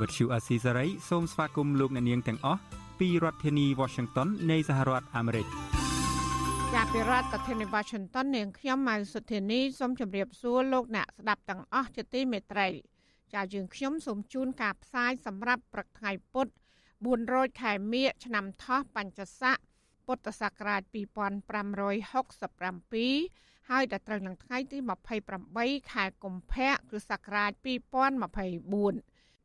វត្តឈូអាស៊ីសេរីសូមស្វាគមន៍លោកអ្នកនាងទាំងអស់ពីរដ្ឋធានី Washington នៃសហរដ្ឋអាមេរិកចាប់ពីរដ្ឋធានី Washington នាងខ្ញុំម៉ៅសុធានីសូមជម្រាបសួរលោកអ្នកស្ដាប់ទាំងអស់ជាទីមេត្រីចាយើងខ្ញុំសូមជូនការផ្សាយសម្រាប់ព្រឹកថ្ងៃពុទ្ធ400ខែមិញឆ្នាំថោះបញ្ញស័កពុទ្ធសករាជ2567ហើយដល់ត្រូវនឹងថ្ងៃទី28ខែកុម្ភៈគ្រិស្តសករាជ2024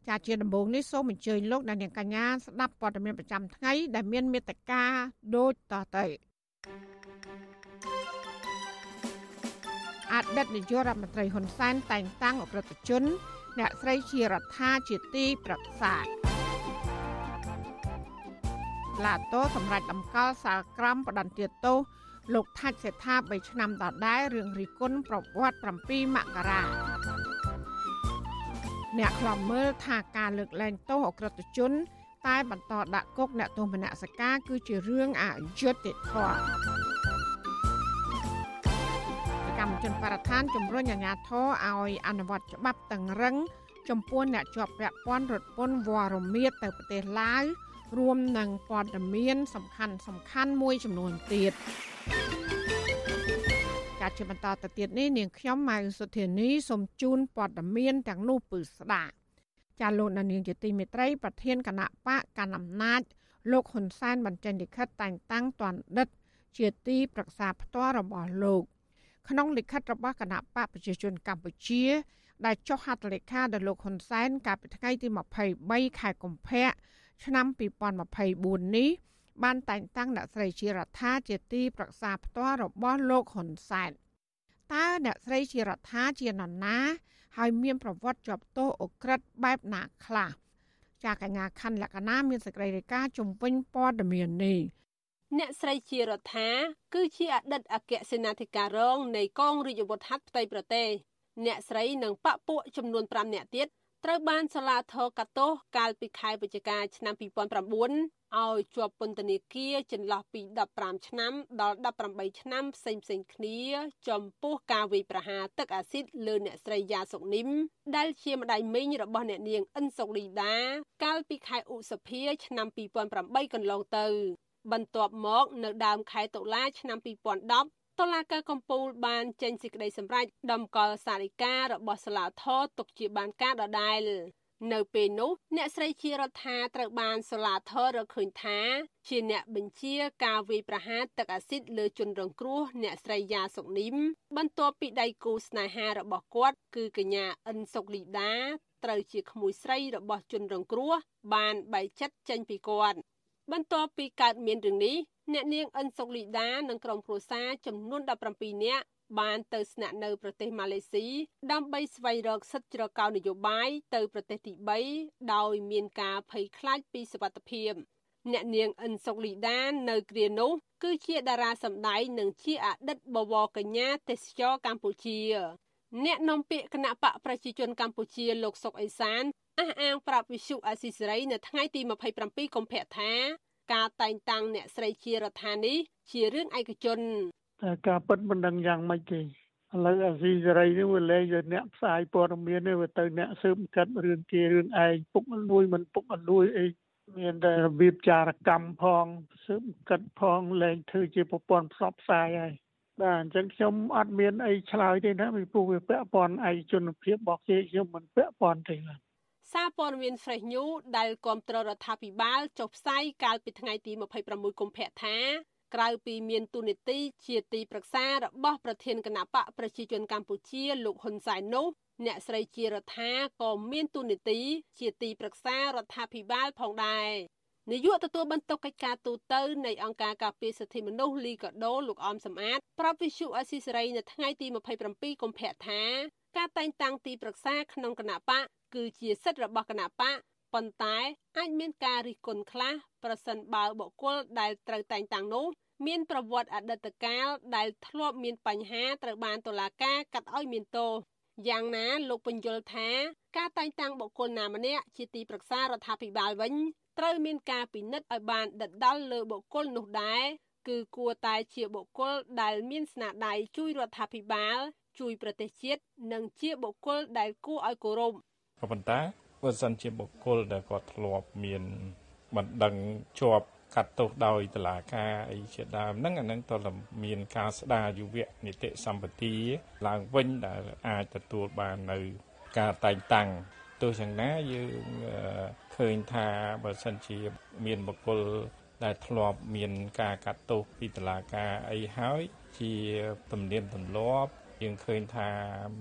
ចាជាដំបូងនេះសូមអញ្ជើញលោកអ្នកនាងកញ្ញាស្ដាប់ព័ត៌មានប្រចាំថ្ងៃដែលមានមេត្តាដូចតទៅអតីតនាយករដ្ឋមន្ត្រីហ៊ុនសែនតែងតាំងអក្រិតជនអ្នកស្រីជារដ្ឋាជាទីប្រឹក្សាឡាតូសម្រាប់តម្កល់សាលក្រមបដន្ទាទោសលោកថាច់សេដ្ឋា3ឆ្នាំដដែលរឿងរីគុណប្រវត្តិ7មករា អ្នកខ្លំមើលថាការលើកលែងទោសអក្រិតជន តែបន្តដាក់គុកអ្នកទោសមនសិការគឺជារឿងអយុត្តិធម៌កម្មជនបរដ្ឋានជំរុញអាជ្ញាធរឲ្យអនុវត្តច្បាប់តឹងរឹង ចំពោះអ្នកជាប់ពាក់ព័ន្ធរត់ពន្ធវរមៀតទៅប្រទេសឡាវរួមនឹងព័ត៌មានសំខាន់សំខាន់មួយចំនួនទៀត ការជាបន្តទៅទៀតនេះនាងខ្ញុំម៉ៅសុធានីសូមជូនព័ត៌មានទាំងនោះពឺស្ដាប់ចាលោកនាងជាទីមេត្រីប្រធានគណៈបកកណ្ដាលអំណាចលោកហ៊ុនសែនបញ្ចេញលិខិតតែងតាំងទណ្ឌិត ជាទីប្រឹក្សាផ្ទាល់របស់លោក ក្នុងលិខិតរបស់គណៈបកប្រជាជនកម្ពុជា ដែលចុះហត្ថលេខាដល់លោកហ៊ុនសែនកាលពីថ្ងៃទី23ខែកុម្ភៈឆ្នាំ2024នេះ បានតែងតាំងអ្នកស្រីជារដ្ឋាជាទីប្រឹក្សាផ្ទាល់របស់លោកហ៊ុនសែនតើអ្នកស្រីជារដ្ឋាជានរណា ហើយមានប្រវត្តិជាប់ទោសអក្រិតបែបណាខ្លះចាកញ្ញាខណ្ឌលក្ខណាមានសេចក្តីរាយការណ៍ជំវិញព័ត៌មាននេះអ្នកស្រីជារដ្ឋាគឺជាអតីតអគ្គសេនាធិការរងនៃកងរាជអាវុធហត្ថផ្ទៃប្រទេសអ្នកស្រីនិងបពពួកចំនួន5នាក់ទៀតត្រូវបានសាលាធរកាត់ទោសកាលពីខែវិច្ឆិកាឆ្នាំ2009 ឲ្យជាប់ពន្ធនាគារចន្លោះពី15ឆ្នាំដល់18ឆ្នាំផ្សេងផ្សេងគ្នា ចំពោះការវាយប្រហារទឹកអាស៊ីតលើអ្នកស្រីយ៉ាសុកនីមដែលជាម្ដាយមីងរបស់អ្នកនាងអិនសុកលីដា កាលពីខែឧសភា ឆ្នាំ2008កន្លងទៅ បន្ទាប់មកនៅដើមខែតុលាឆ្នាំ2010តុលាការកំពូលបានចេញសេចក្តីសម្រេចដំកល់សារិការបស់សាលាធរទុកជាបានការដដែល នៅពេលនោះអ្នកស្រីជារដ្ឋាត្រូវបានសាលាធររកឃើញថា ជាអ្នកបញ្ជាការវាយប្រហារទឹកអាស៊ីតលើជនរងគ្រោះអ្នកស្រីយ៉ាសុកនីម បន្ទាប់ពីដៃគូស្នេហារបស់គាត់គឺកញ្ញាអិនសុកលីដាត្រូវជាក្មួយស្រីរបស់ជនរងគ្រោះបានបែកចិត្តចេញពីគាត់បន្ទាប់ពីកើតមានរឿងនេះអ្នកនាងអិនសុកលីដានិងក្រុមគ្រួសារចំនួន17នាក់ បានទៅស្នាក់នៅប្រទេសម៉ាឡេស៊ីដើម្បីស្វែងរកសិទ្ធិជ្រកកោននយោបាយទៅប្រទេសទី3ដោយមានការភ័យខ្លាចពីសុវត្ថិភាពអ្នកនាងអិនសុកលីដានៅគ្រានោះគឺជាតារាសម្ដែងនិងជាអតីតបវរកញ្ញាទេសចរកម្ពុជា អ្នកនាំពាក្យគណៈបកប្រជាជនកម្ពុជាលោកសុកអេសានអះអាងប្រាប់វិសុអាស៊ីសេរីនៅថ្ងៃទី27កុម្ភៈថា ការតែងតាំងអ្នកស្រីជារដ្ឋានេះជារឿងឯកជនតែ ការពិតមិនដឹងយ៉ាងម៉េចទេឥឡូវអាស៊ីសេរីនេះវាលែងទៅអ្នកផ្សាយព័ត៌មាននេះវាទៅអ្នកស៊ើបកាត់រឿងគេរឿងឯងពុកអលួយមិនពុកអលួយអីមានតែរបៀបចារកម្មផងស៊ើបកាត់ផងលែងធ្វើជាប្រព័ន្ធផ្សព្វផ្សាយហើយបាទអញ្ចឹងខ្ញុំអត់មានអីឆ្លើយទេណាពីព្រោះវាពាក់ព័ន្ធឯកជនភាពរបស់គេខ្ញុំមិនពាក់ព័ន្ធទេបាទសារព័ត៌មាន Fresh News ដែលគាំទ្ររដ្ឋាភិបាលចុះផ្សាយកាលពីថ្ងៃទី26កុម្ភៈថា ក្រៅពីមានទូនីតិជាទីប្រឹក្សារបស់ប្រធានគណៈបកប្រជាជនកម្ពុជាលោកហ៊ុនសែននោះអ្នកស្រីជារដ្ឋាក៏មានទូនីតិជាទីប្រឹក្សារដ្ឋាភិបាលផងដែរនាយកទទួលបន្ទុកកិច្ចការទូតនៃអង្គការការពារសិទ្ធិមនុស្សលីកាដូលោកអមសំអាតប្រាប់វិសុអស៊ីសេរីនៅថ្ងៃទី27កុម្ភៈថាការតែងតាំងទីប្រឹក្សាក្នុងគណៈបកគឺជាសិទ្ធិរបស់គណៈបកប៉ុន្តែអាចមានការរិះគន់ខ្លះប្រសិនបើបុគ្គលដែលត្រូវតែងតាំងនោះ មានប្រវត្តិអតីតកាលដែលធ្លាប់មានបញ្ហាត្រូវបានតុលាការកាត់ឲ្យមានទោសយ៉ាងណាលោកពន្យល់ថាការតែងតាំងបុគ្គលណាម្នាក់ជាទីប្រឹក្សារដ្ឋាភិបាលវិញត្រូវមានការពិនិត្យឲ្យបានដិតដល់លើបុគ្គលនោះដែរគឺគួរតែជាបុគ្គលដែលមានស្នាដៃជួយរដ្ឋាភិបាល ជួយប្រទេសជាតិនិងជាបុគ្គលដែលគួរឲ្យគោរពក៏ប៉ុន្តែបើសិនជាបុគ្គលដែលគាត់ធ្លាប់មានបណ្ដឹងជាប់ កាត់ទោសដោយតឡាការអីជាដើមហ្នឹងអាហ្នឹងតើមានការស្ដារយុវនីតិសម្បទាឡើងវិញដែលអាចទទួលបាននៅការតែងតាំងទោះយ៉ាងណាយើងឃើញថាបើសិនជាមានបុគ្គលដែលធ្លាប់មានការកាត់ទោសពីតឡាការអីហើយជាទំនៀមទម្លាប់យើងឃើញថា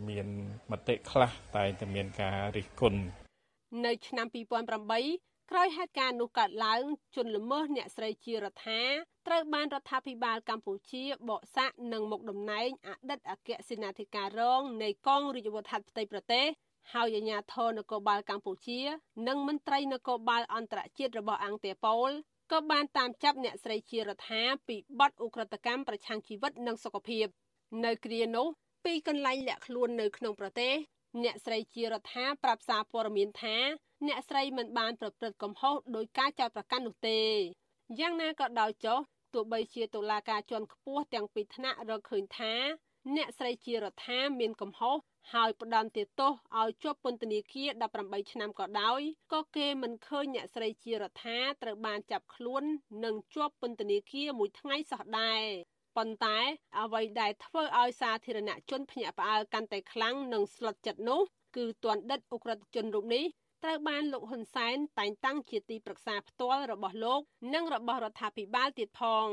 មានមតិខ្លះតែតែមានការរិះគន់នៅឆ្នាំ2008 ក្រោយហេតុការណ៍នោះកើតឡើងជនល្មើសអ្នកស្រីជារដ្ឋាត្រូវបានរដ្ឋាភិបាលកម្ពុជាបកសាក់និងមុខតំណែងអតីតអគ្គសេនាធិការរងនៃកងរាជអាវុធហត្ថផ្ទៃប្រទេសហើយអាជ្ញាធរនគរបាលកម្ពុជា និងមន្ត្រីនគរបាលអន្តរជាតិរបស់អង្គាប៉ូលក៏បានតាមចាប់អ្នកស្រីជារដ្ឋាពីបទឧក្រិដ្ឋកម្មប្រឆាំងជីវិតនិងសុខភាព នៅគ្រានោះពីកន្លែងលាក់ខ្លួននៅក្នុងប្រទេស អ្នកស្រីជារដ្ឋាប្រាប់សារព័ត៌មានថា អ្នកស្រីមិនបានប្រព្រឹត្តកំហុសដោយការចោទប្រកាន់នោះទេយ៉ាងណាក៏ដោយចុះទោះបីជាតុលាការជាន់ខ្ពស់ទាំងពីរថ្នាក់រកឃើញថា អ្នកស្រីជារដ្ឋាមានកំហុសហើយផ្ដន្ទាទោសឲ្យជាប់ពន្ធនាគារ18ឆ្នាំក៏ដោយក៏គេមិនឃើញអ្នកស្រីជារដ្ឋាត្រូវបានចាប់ខ្លួននិងជាប់ពន្ធនាគារមួយថ្ងៃសោះដែរប៉ុន្តែអ្វីដែលធ្វើឲ្យសាធារណជនភ្ញាក់ផ្អើលកាន់តែខ្លាំងនិងស្លុតចិត្តនោះគឺទណ្ឌិតអ ுக ្រិតជនរូបនេះ ត្រូវបានលោកហ៊ុនសែនតែងតាំងជាទីប្រឹក្សាផ្ទាល់របស់លោក និងរបស់រដ្ឋាភិបាលទៀតផង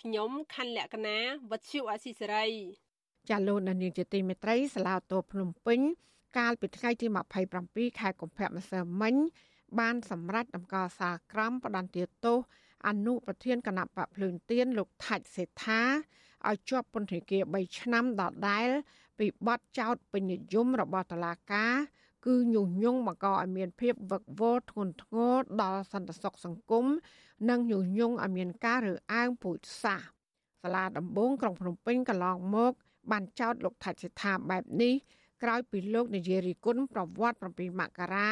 ខ្ញុំខណ្ឌលក្ខណាវັດឈូអស៊ីសេរីចាលោកនាងជាទីមេត្រីសាឡាតូភ្នំពេញ កាលពីថ្ងៃទី27ខែកុម្ភៈម្សិលមិញ បានសម្រេចដំកល់សាលក្រមផ្ដន្ទាទោសអនុប្រធានគណៈបកភ្លើងទៀនលោកថាច់សេដ្ឋាឲ្យជាប់ពន្ធនាគារ3ឆ្នាំដដែលពីបទចោទពេញនិយមរបស់តុលាការ គឺញុះញង់បង្កឲ្យមានភាពវឹកវរធ្ងន់ធ្ងរដល់សន្តិសុខសង្គមនិងញុះញង់ឲ្យមានការរើសអើងពូជសាសន៍សាលាដំបងក្រុងភ្នំពេញកន្លងមក បានចោទលោកថាច់សេដ្ឋាបែបនេះក្រោយពីលោកនាយរិគុណប្រវត្តិ7មករា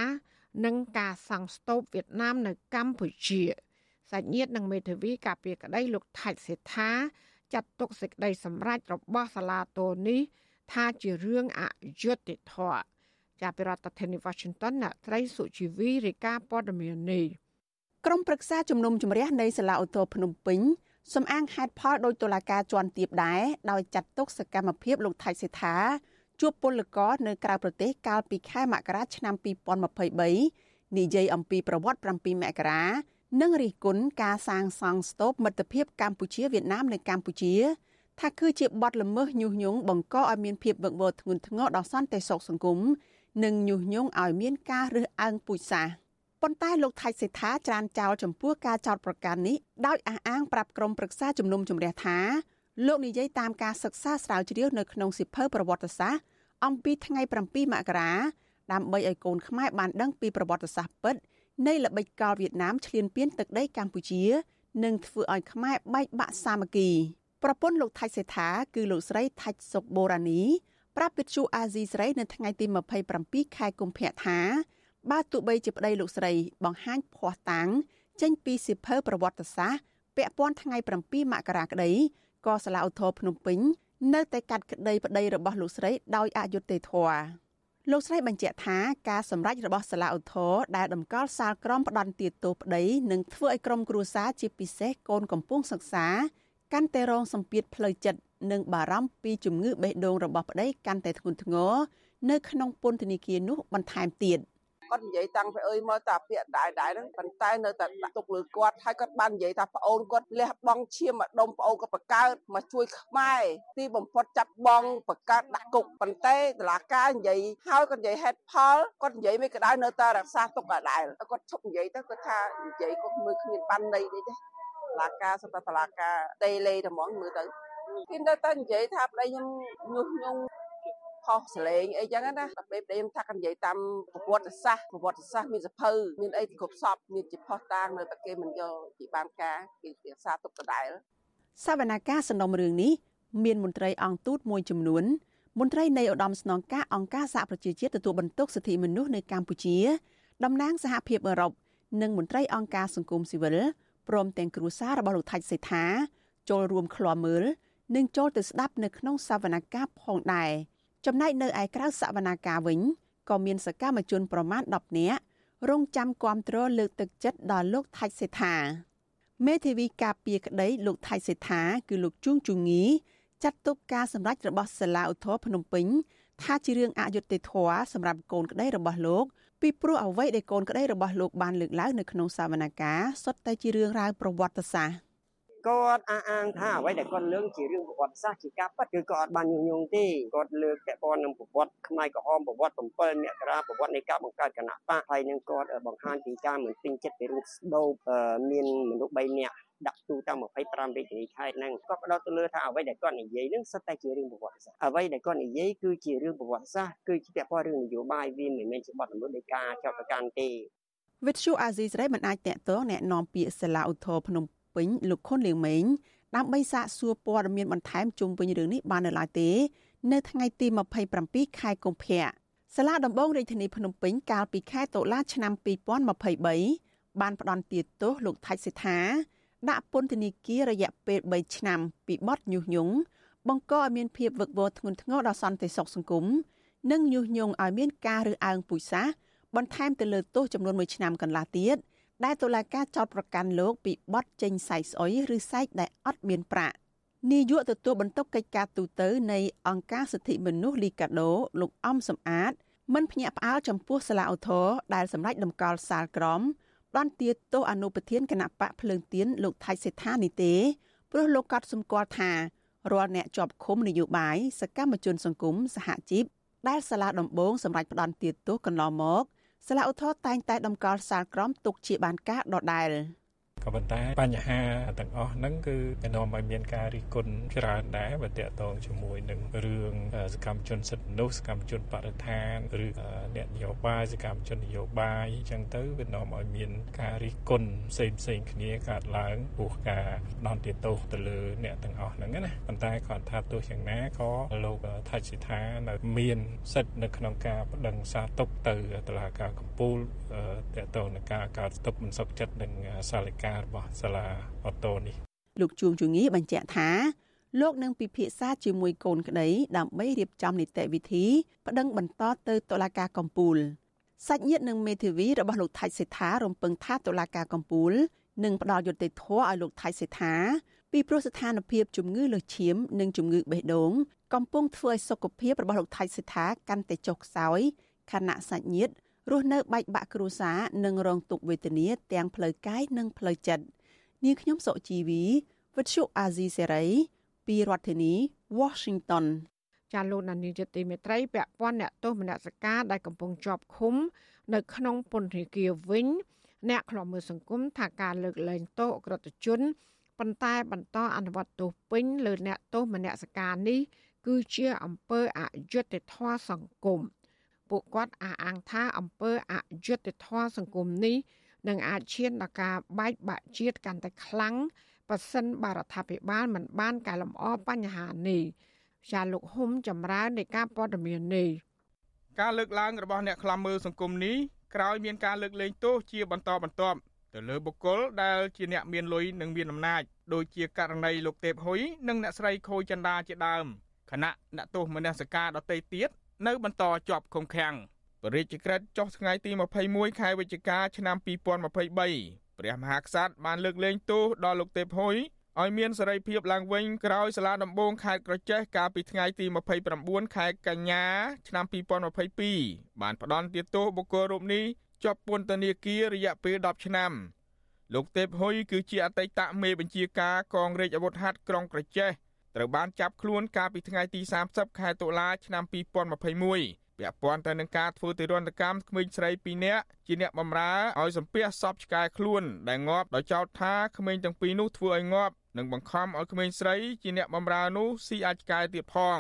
និងការសង់ស្ទូបវៀតណាមនៅកម្ពុជាសាច់ញាតិនិងមេធាវីការពារក្តីលោកថាច់សេដ្ឋាចាត់ទុកសេចក្តីសម្រេចរបស់សាលាតូនេះថាជារឿងអយុត្តិធម៌ ចាប់ពីរដ្ឋធានី Washington អ្នកត្រីសុជីវីរាយការណ៍ព័ត៌មាននេះក្រុមប្រឹក្សាជំនុំជម្រះនៃសាលាឧទ្ធរភ្នំពេញសំអាងហេតុផលដោយតុលាការជាន់ទាបដែរដោយចាត់ទុកសកម្មភាពលោកថៃសេដ្ឋាជួបពលករនៅក្រៅប្រទេសកាលពីខែមករាឆ្នាំ2023និយាយអំពីប្រវត្តិ7មករានិងរិះគន់ការសាងសង់ស្ទូបមិត្តភាពកម្ពុជាវៀតណាមនៅកម្ពុជា ថាគឺជាបទល្មើសញុះញង់បង្កឲ្យមានភាពវឹកវរធ្ងន់ធ្ងរដល់សន្តិសុខសង្គម និងញុះញង់ឲ្យមានការរើសអើងពូជសាសន៍ប៉ុន្តែលោកថៃសេដ្ឋាច្រានចោលចំពោះការចោទប្រកាន់នេះដោយអះអាងប្រាប់ក្រុមប្រឹក្សាជំនុំជម្រះថាលោកនិយាយតាមការសិក្សាស្រាវជ្រាវនៅក្នុងសិភៅប្រវត្តិសាស្ត្រអំពីថ្ងៃ7មករាដើម្បីឲ្យកូនខ្មែរបានដឹងពីប្រវត្តិសាស្ត្រពិតនៃល្បិចកលវៀតណាមឈ្លានពានទឹកដីកម្ពុជានិងធ្វើឲ្យខ្មែរបែកបាក់សាមគ្គីប្រពន្ធលោកថៃសេដ្ឋាគឺលោកស្រីថាច់សុកបូរ៉ានី ប្រាប់វិទ្យុអាស៊ីសេរីនៅថ្ងៃទី27ខែកុម្ភៈថាបើទោះបីជាប្តីលោកស្រីបង្ហាញភ័ស្តុតាង ចេញពីសិភៅប្រវត្តិសាស្ត្រពាក់ព័ន្ធថ្ងៃ7មករាក្តីក៏សាលាឧទ្ធរភ្នំពេញនៅតែកាត់ក្តីប្តីរបស់លោកស្រីដោយអយុត្តិធម៌លោកស្រីបញ្ជាក់ថាការសម្រេចរបស់សាលាឧទ្ធរដែលតម្កល់សាលក្រមផ្ដន្ទាទោសប្តីនឹងធ្វើឲ្យក្រុមគ្រួសារជាពិសេសកូនកំពុងសិក្សាកាន់តែរងសម្ពាធផ្លូវចិត្ត និងបារម្ភពីជំងឺបេះដូងរបស់ប្តីកាន់តែធ្ងន់ធ្ងរនៅក្នុងពន្ធនាគារនោះបន្ថែមទៀត។គាត់និយាយតាំងពីអើយមកតាពាក្យដែរដែរហ្នឹងប៉ុន្តែនៅតែដាក់ទុកលើគាត់ហើយគាត់បាននិយាយថាប្អូនគាត់លះបង់ឈាមម្ដុំប្អូនគាត់បង្កើតមកជួយខ្មែរទីបំផុតចាប់បងបង្កើតដាក់គុកប៉ុន្តែតឡាការនិយាយហើយគាត់និយាយហេតុផលគាត់និយាយមិនក្តៅនៅតែរក្សាទុកដដែលគាត់ឈប់និយាយទៅគាត់ថានិយាយគាត់មើលគ្មានបានន័យទេតឡាការសុទ្ធតែតឡាការតេលេតែហ្មងមើលទៅ គេនៅតែនិយាយថាប្តីខ្ញុំញុះញង់ផុសសលេងអីចឹងណាដល់ពេលខ្ញុំថានិយាយតាមប្រវត្តិសាស្ត្រប្រវត្តិសាស្ត្រមានសភៅមានអីគ្រប់សពមានជាផុសតាងនៅតែគេមិនយកជាបានការគេរក្សាទុកដដែលសវនកម្មសំណុំរឿងនេះមានមន្ត្រីអង្គទូតមួយចំនួនមន្ត្រីនៃឧត្តមស្នងការអង្គការសហប្រជាជាតិទទួលបន្ទុកសិទ្ធិមនុស្សនៅកម្ពុជាតំណាងសហភាពអឺរ៉ុបនិងមន្ត្រីអង្គការសង្គមស៊ីវិលព្រមទាំងគ្រួសាររបស់លោកថាច់សេដ្ឋាចូលរួមឃ្លាំមើល និងចូលទៅស្ដាប់នៅក្នុងសវនកម្មផងដែរចំណែកនៅឯក្រៅសវនកម្មវិញក៏មានសកម្មជនប្រមាណ10នាក់រងចាំគាំទ្រលើកទឹកចិត្តដល់លោកថាច់សេដ្ឋាមេធាវីការពារក្តីលោកថៃសេដ្ឋាគឺលោកជួងជងីចាត់ទុកការសម្ដែងរបស់សាលាឧទ្ធរភ្នំពេញថាជារឿងអយុត្តិធម៌សម្រាប់កូនក្តីរបស់លោកពីព្រោះអ្វីដែលកូនក្តីរបស់លោកបានលើកឡើងនៅក្នុងសវនកម្មសុទ្ធតែជារឿងរ៉ាវប្រវត្តិសាស្ត្រ គាត់អះអាងថាអ្វីដែលគាត់លើកជារឿងប្រវត្តិសាស្ត្រជាការពិតគឺគាត់អត់បានញុះញង់ទេគាត់លើកតែព័ន្ធនឹងប្រវត្តិខ្មែរក្រហមប្រវត្តិ7មករាប្រវត្តិនៃការបង្កើតគណៈបកហើយនឹងគាត់បង្ហាញពីការមិនពេញចិត្តពីរឿងស្ដោបមានមនុស្ស3នាក់ដាក់ទូតាម25រាជធានីខេត្តហ្នឹងគាត់ផ្ដោតទៅលើថាអ្វីដែលគាត់និយាយហ្នឹងសិតតែជារឿងប្រវត្តិសាស្ត្រអ្វីដែលគាត់និយាយគឺជារឿងប្រវត្តិសាស្ត្រគឺជាពាក់ព័ន្ធរឿងនយោបាយវាមិនមែនជាបទល្មើសនៃការចោទប្រកាន់ទេវិទ្យុអាស៊ីសេរីមិនអាចតាក់ទងแนะនាំពាក្យសាលាឧទ្ធរភ្នំ ពេញលោកខុនលៀងម៉េងដើម្បីសាកសួរព័ត៌មានបន្ថែមជុំវិញរឿងនេះបាននៅឡើយទេ នៅថ្ងៃទី27ខែកុម្ភៈសាលាដំបងរាជធានីភ្នំពេញកាលពីខែតុលាឆ្នាំ2023បានផ្ដន្ទាទោសលោកថៃសិដ្ឋាដាក់ពន្ធនាគាររយៈពេល3ឆ្នាំពីបទញុះញង់បង្កឲ្យមានភាពវឹកវរធ្ងន់ធ្ងរដល់សន្តិសុខសង្គមនិងញុះញង់ឲ្យមានការរើសអើងពូជសាសន៍បន្ថែមទៅលើទោសចំនួន1ឆ្នាំកន្លះទៀត ដែលតុលាការចោទប្រកាន់លោកពីបទចេញសែកស្អុយឬសែកដែលអត់មានប្រាក់នាយកទទួលបន្ទុកកិច្ចការទូតនៃអង្គការសិទ្ធិមនុស្សលីកាដូលោកអំសំអាត មិនភ្ញាក់ផ្អើលចំពោះសាលាឧទ្ធរដែលសម្ដេចតម្កល់សាលក្រមបានទាទោសអនុប្រធានគណៈបកភ្លើងទៀនលោកថៃសេដ្ឋានេះទេព្រោះលោកកត់សម្គាល់ថារាល់អ្នកជាប់ឃុំនយោបាយសកម្មជនសង្គមសហជីពដែលសាលាដំបងសម្រាប់ផ្ដន់ទាទោសកន្លងមក សាលាឧទ្ធរតែងតែតម្កល់សាលក្រមទុកជាបានការដដែល។ ក៏ប៉ុន្តែបញ្ហាទាំងអស់ហ្នឹងគឺនាំឲ្យមានការរិះគន់ច្រើនដែរបើតកតងជាមួយនឹងរឿងសកម្មជនសិទ្ធិមនុស្សសកម្មជនបរិស្ថានឬអ្នកនយោបាយសកម្មជននយោបាយអញ្ចឹងទៅវានាំឲ្យមានការរិះគន់ផ្សេងផ្សេងគ្នាកើតឡើងពោះការដនទាទោសទៅលើអ្នកទាំងអស់ហ្នឹងណាប៉ុន្តែគាត់ថាទោះយ៉ាងណាក៏លោកថាច់សិដ្ឋានៅមានសិទ្ធិនៅក្នុងការបដិងសាទុកទៅតុលាការកំពូល តកតងនឹងការកើតទុកមិនសុខចិត្តនឹងសាលិការបស់សាលាអូតូនេះលោកជួងជងីបញ្ជាក់ថាលោកនឹងពិភាក្សាជាមួយកូនក្តីដើម្បីរៀបចំនីតិវិធីប្តឹងបន្តទៅតុលាការកំពូលសាច់ញាតិនិងមេធាវីរបស់លោកថៃសេដ្ឋារំពឹងថាតុលាការកំពូលនឹងផ្ដល់យុត្តិធម៌ឲ្យលោកថៃសេដ្ឋាពីព្រោះស្ថានភាពជំងឺលើសឈាមនិងជំងឺបេះដូងកំពុងធ្វើឲ្យសុខភាពរបស់លោកថៃសេដ្ឋាកាន់តែចុះខ្សោយខណៈសាច់ញាតិ រស់នៅបែកបាក់គ្រួសារនិងរងទុក្ខវេទនាទាំងផ្លូវកាយនិងផ្លូវចិត្តនាងខ្ញុំសុជីវីវិទ្យុអាស៊ីសេរីពីរដ្ឋធានី Washington ចាលោកនានីជាទីមេត្រីពាក់ព័ន្ធអ្នកទោសមនសការដែលកំពុងជាប់ឃុំ នៅក្នុងពន្ធនាគារវិញ អ្នកខ្លាំមើលសង្គមថាការលើកលែងទោសអក្រិតជនប៉ុន្តែបន្តអនុវត្តទោសពេញលើអ្នកទោសមនសការនេះគឺជាអំពើអយុត្តិធម៌សង្គម ពួកគាត់អះអាងថាអំពើអយុត្តិធម៌សង្គមនេះនឹងអាចឈានដល់ការបែកបាក់ជាតិកាន់តែខ្លាំងប៉ះសិនបរដ្ឋាភិបាលមិនបានកែលម្អបញ្ហានេះជាលោកហ៊ុំចម្រើននៃការព័ត៌មាននេះការលើកឡើងរបស់អ្នកខ្លាំមើលសង្គមនេះក្រោយមានការលើកលែងទោសជាបន្តបន្ទាប់ទៅលើបុគ្គលដែលជាអ្នកមានលុយនិងមានអំណាចដូចជាករណីលោកទេពហ៊ុយនិងអ្នកស្រីខូចន្ទាជាដើមគណៈអ្នកទោសមនសិការដទៃទៀត នៅបន្តជាប់ឃុំឃាំងបរិយាក្រិតចុះថ្ងៃទី21ខែវិច្ឆិកាឆ្នាំ2023ព្រះមហាក្សត្របានលើកលែងទោសដល់លោកទេពហ៊ុយឲ្យមានសេរីភាពឡើងវិញក្រោយសាលាដំបងខេត្តក្រចេះកាលពីថ្ងៃទី29ខែកញ្ញាឆ្នាំ2022បានផ្ដន្ទាទោសបុគ្គលរូបនេះជាប់ពន្ធនាគាររយៈពេល10ឆ្នាំលោកទេពហ៊ុយគឺជាអតីតមេបញ្ជាការកងរាជអាវុធហត្ថក្រុងក្រចេះ ត្រូវបានចាប់ខ្លួនកាលពីថ្ងៃទី30ខែតុលាឆ្នាំ2021ពាក់ព័ន្ធទៅនឹងការធ្វើទារុណកម្មក្មេងស្រី2នាក់ជាអ្នកបម្រើឲ្យសំពះសពឆ្កែខ្លួនដែលងាប់ដោយចោទថាក្មេងទាំងពីរនោះធ្វើឲ្យងាប់និងបង្ខំឲ្យក្មេងស្រីជាអ្នកបម្រើនោះស៊ីអាចឆ្កែទៀតផង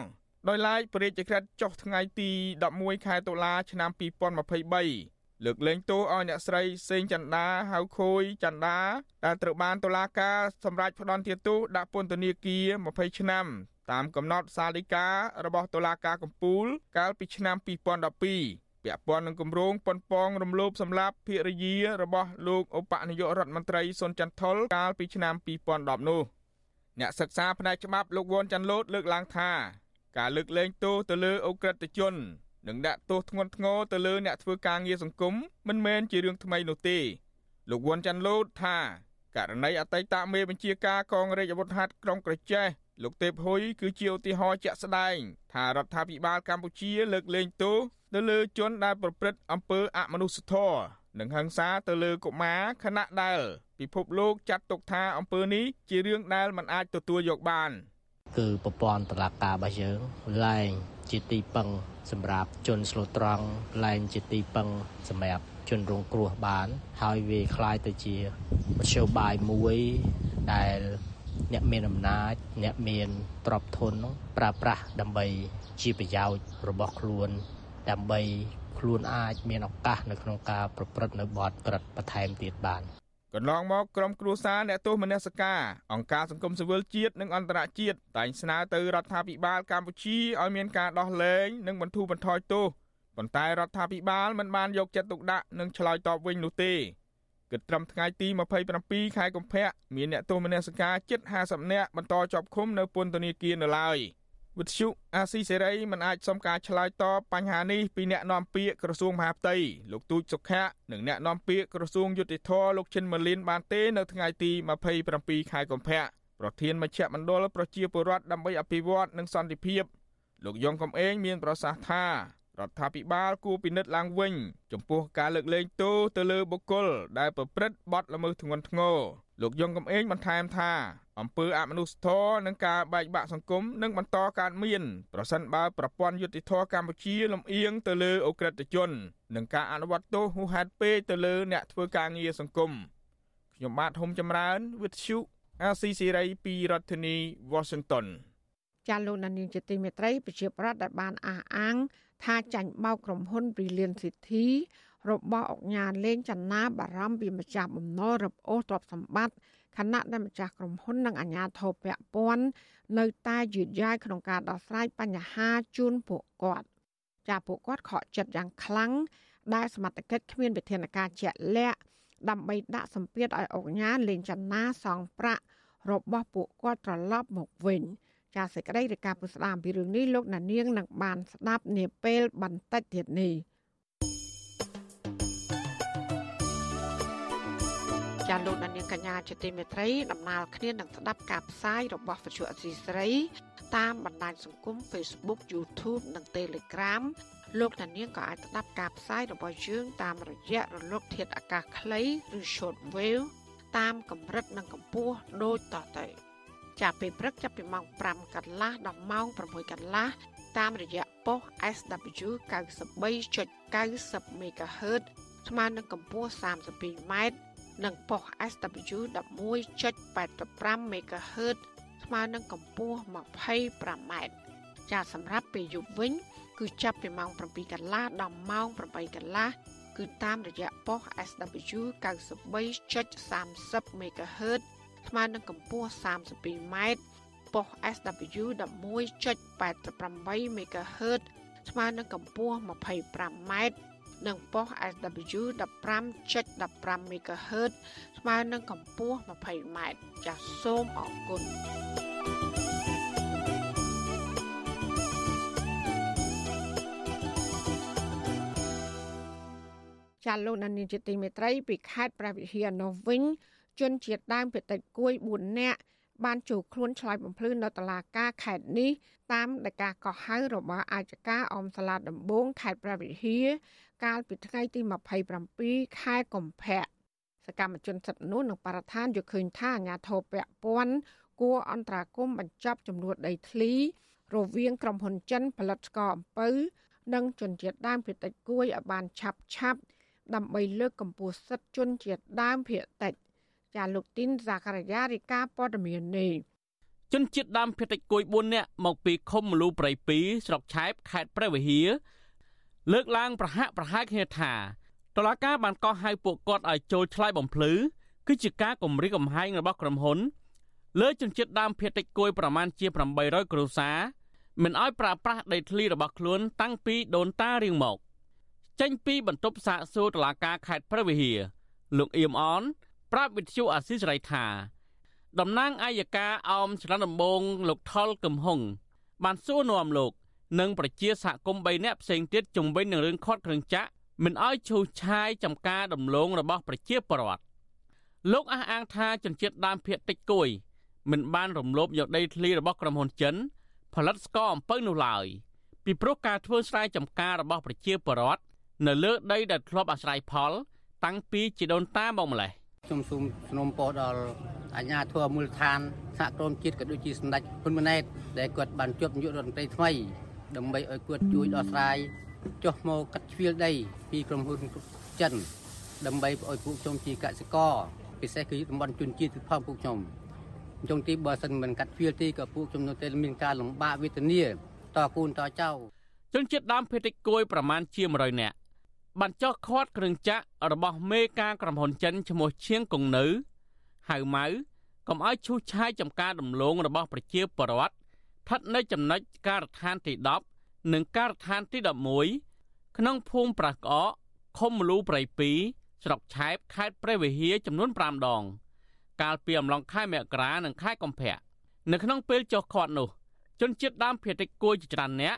ដោយឡែកព្រះរាជក្រឹត្យចុះថ្ងៃទី11ខែតុលាឆ្នាំ2023 លើកលែងទោសឲ្យអ្នកស្រីសេងចន្ទាហៅខូយចន្ទាដែលត្រូវបានតុលាការសម្រេចផ្តន្ទាទោសដាក់ពន្ធនាគារ20ឆ្នាំតាមកំណត់សាលដីការបស់តុលាការកំពូល កាលពីឆ្នាំ2012ពាក់ព័ន្ធនឹងគម្រោងប៉ុនប៉ងរំលោភសម្លាប់ភរិយារបស់លោកឧបនាយករដ្ឋមន្ត្រីសុនចន្ទថុលកាលពីឆ្នាំ2010នោះអ្នកសិក្សាផ្នែកច្បាប់លោកវ៉ុនចាន់លូតលើកឡើងថា ការលើកលែងទោសទៅលើអ ுக ្រិតជន និងដាក់ទោសធ្ងន់ធ្ងរទៅលើអ្នកធ្វើការងារសង្គមមិនមែនជារឿងថ្មីនោះទេលោកវ៉ុនចាន់លូតថាករណីអតីតមេបញ្ជាការកងរាជអាវុធហត្ថក្រុងក្រចេះលោកទេពហ៊ុយគឺជាឧទាហរណ៍ជាក់ស្ដែងថារដ្ឋាភិបាលកម្ពុជាលើកលែងទោសទៅលើជនដែលប្រព្រឹត្តអំពើអមនុស្សធម៌និងហិង្សាទៅលើកុមារខណៈដែលពិភពលោកចាត់ទុកថាអំពើនេះជារឿងដែលមិនអាចទទួលយកបាន គឺប្រព័ន្ធតឡាការរបស់យើងលែង ជាទីពឹងសម្រាប់ជនស្លូតត្រង់លែងជាទីពឹងសម្រាប់ជនរងគ្រោះបាន ហើយវាคล้ายទៅជាមធ្យោបាយមួយដែលអ្នកមានអំណាចអ្នកមានទ្រព្យធនប្រើប្រាស់ដើម្បីជាប្រយោជន៍របស់ខ្លួន ដើម្បីខ្លួនអាចមានឱកាសនៅក្នុងការប្រព្រឹត្តនៅបទក្រិតបន្ថែមទៀតបាន កន្លងមកក្រុមគ្រួសារអ្នកទោសមនសិការអង្គការសង្គមស៊ីវិលជាតិនិងអន្តរជាតិតែងស្នើទៅរដ្ឋាភិបាលកម្ពុជាឲ្យមានការដោះលែងនិងបន្ធូរបន្ថយទោសប៉ុន្តែរដ្ឋាភិបាលមិនបានយកចិត្តទុកដាក់និងឆ្លើយតបវិញនោះទេគិតត្រឹមថ្ងៃទី27ខែកុម្ភៈមានអ្នកទោសមនសិការជិត50នាក់បន្តជាប់ឃុំនៅពន្ធនាគារនៅឡើយ។ វិទ្យុអាស៊ីសេរីមិនអាចសុំការឆ្លើយតបបញ្ហានេះពីអ្នកនាំពាក្យក្រសួងមហាផ្ទៃលោកទូចសុខៈនិងអ្នកនាំពាក្យក្រសួងយុតិធធលោកឈិនម៉ាលីនបានទេនៅថ្ងៃទី27ខែកុម្ភៈប្រធានមជ្ឈមណ្ឌលប្រជាពលរដ្ឋដើម្បីអភិវឌ្ឍនិងសន្តិភាពលោកយ៉ងកំឯងមានប្រសាសន៍ថា រដ្ឋាភិបាលគួរពិនិត្យឡើងវិញ ចំពោះការលើកលែងទោសទៅលើបុគ្គលដែលប្រព្រឹត្តបទល្មើសធ្ងន់ធ្ងរលោកយ៉ងកំឯងបន្ថែមថាអំពើអមនុស្សធម៌និងការបែកបាក់សង្គមនឹងបន្តកើតមានប្រសិនបើប្រព័ន្ធយុតិធធកម្ពុជាលំអៀងទៅលើអ ுக ្រិតជននិងការអនុវត្តទោសហួសហេតុពេកទៅលើអ្នកធ្វើការងារសង្គមខ្ញុំបាទហុំចម្រើនវិទ្យុអាស៊ីសេរីពីរដ្ឋធានី Washington ចាលោកនាងជាទីមេត្រីប្រជាប្រដ្ឋដែលបានអះអាង ថាចាញ់បោកក្រុមហ៊ុន Brilliant City របស់អង្គការលេងចនាបារម្ភពីម្ចាស់បំណុលរឹបអូសទ្រព្យសម្បត្តិខណៈដែលម្ចាស់ក្រុមហ៊ុននិងអាជ្ញាធរពាក់ព័ន្ធនៅតែយឺតយ៉ាវក្នុងការដោះស្រាយបញ្ហាជូនពួកគាត់ចាពួកគាត់ខកចិត្តយ៉ាងខ្លាំងដែលសមត្ថកិច្ចគ្មានវិធានការជាក់លាក់ដើម្បីដាក់សម្ពាធឲ្យអង្គការលេងចនាសងប្រាក់របស់ពួកគាត់ត្រឡប់មកវិញ ចាសេចក្តីរាយការណ៍ពុស្ដាអំពីរឿងនេះលោកណានៀងនឹងបានស្ដាប់នាពេលបន្តិចទៀតនេះចាលោកនាងកញ្ញាជាទីមេត្រីដំណើរគ្នានឹងស្ដាប់ការផ្សាយរបស់វិទ្យុអសីស្រី តាមបណ្ដាញសង្គម Facebook YouTube និង Telegram លោកនាងក៏អាចស្ដាប់ការផ្សាយរបស់យើងតាមរយៈរលកធាតុអាកាសខ្លីឬ Shortwave តាមកម្រិតនិងកម្ពស់ដូចតទៅ ចាប់ពេលព្រឹកចាប់ពីម៉ោង5កន្លះដល់ម៉ោង6កន្លះតាមរយៈប៉ុស SW 93.90 MHz ស្មើនឹងកម្ពស់ 32m និងប៉ុស SW 11.85 MHz ស្មើនឹងកម្ពស់ 25m ចាសម្រាប់ពេលយប់វិញ គឺចាប់ពីម៉ោង7កន្លះដល់ម៉ោង8កន្លះគឺតាមរយៈប៉ុស SW 93.30 MHz ស្មើនឹងកម្ពស់ 32m ប៉ុស SW 11.88 MHz ស្មើនឹងកម្ពស់ 25m និងប៉ុស SW 15.15 MHz ស្មើនឹងកម្ពស់ 20m ចាសសូមអរគុណចាលោកនានីជាទីមេត្រីពីខេត្តព្រះវិហារនោះវិញ ជនជាតិដើមភាគតិចគួយ4នាក់បានចូលខ្លួនឆ្លើយបំភ្លឺនៅតុលាការខេត្តនេះតាមដែលការកោះហៅរបស់អាយកាអមសាលាដំបងខេត្តព្រះវិហារកាលពីថ្ងៃទី27ខែកុម្ភៈសកម្មជនសិទ្ធិនោះនឹងបរដ្ឋានយកឃើញថាអាញាធរពពាន់គួរអន្តរាគមបញ្ចប់ចំនួនដីធ្លី រវាងក្រុមហ៊ុនចិនផលិតស្ករអំពៅនិងជនជាតិដើមភាគតិចគួយឲ្យបានឆាប់ឆាប់ដើម្បីលើកកម្ពស់សិទ្ធិជនជាតិដើមភាគតិច ចាលោកទីនសាករាយារីកាព័ត៌មាននេះជនជាតិដើមភាគតិចគួយ4នាក់មកពីឃុំមលូព្រៃ2ស្រុកឆែបខេត្តព្រះវិហារលើកឡើងប្រហាក់ប្រហែលគ្នាថាតឡាការបានកោះហៅពួកគាត់ឲ្យចូលឆ្លើយបំភ្លឺគឺជាការគំរាមកំហែងរបស់ក្រុមហ៊ុនលើជនជាតិដើមភាគតិចគួយប្រមាណជា800គ្រួសារមិនឲ្យប្រើប្រាស់ដីធ្លីរបស់ខ្លួនតាំងពីដូនតារៀងមក ចេញពីបន្ទប់សាកសួរតុលាការខេត្តព្រះវិហារលោកអៀមអន ប្រាប់វិទ្យុអាស៊ីសេរីថាតំណាងអัยការអោមច្រឡំដំបងលោកថុលកឹមហុងបានសួរនាំលោក និងប្រជាសហគមន៍3នាក់ផ្សេងទៀតជំវិញនឹងរឿងខាត់គ្រឿងចាក់មិនឲ្យឈូសឆាយចំការដំឡូងរបស់ប្រជាពលរដ្ឋលោកអះអាងថាជនជាតិដើមភាគតិចគួយ មិនបានរំលោភយកដីធ្លីរបស់ក្រុមហ៊ុនចិន ផលិតស្ករអំពៅនោះឡើយពីព្រោះការធ្វើស្រែចម្ការរបស់ប្រជាពលរដ្ឋនៅលើដីដែលធ្លាប់អាស្រ័យផល តាំងពីជីដូនតាមកម្លេះ ខ្ញុំសូមស្នំពោដល់អាជ្ញាធរមូលដ្ឋានសហគមន៍ជាតិក៏ដូចជាសម្ដេចហ៊ុនម៉ាណែតដែលគាត់បានជួបនាយករដ្ឋមន្ត្រីថ្មីដើម្បីឲ្យគាត់ជួយដោះស្រាយចុះមកកាត់ជ្រៀលដី ពីក្រុមហ៊ុនចិនដើម្បីឲ្យពួកខ្ញុំជាកសិករពិសេសគឺតំបន់ជនជាតិទឹកផងពួកខ្ញុំចុងទីបើសិនមិនកាត់ជ្រៀលទីក៏ពួកខ្ញុំនៅតែមានការលំបាកវេទនាតកូនតចៅជនជាតិដើមភាគតិចគួយប្រមាណជា100នាក់ បានចោះខាត់គ្រឿងចាក់របស់មេការក្រុមហ៊ុនចិនឈ្មោះឈៀងកុងនៅហៅម៉ៅកុំឲ្យឈូសឆាយចំការដំឡូងរបស់ប្រជាពលរដ្ឋស្ថិតនៅចំណុចការដ្ឋានទី10និងការដ្ឋានទី11ក្នុងភូមិប្រាសក្អកឃុំមលូព្រៃ2ស្រុកឆែបខេត្តព្រះវិហារចំនួន5ដង កាលពីអំឡុងខែមករានិងខែកុម្ភៈនៅក្នុងពេលចុះខាត់នោះជនជាតិដើមភាគតិចគួយជាច្រើនអ្នក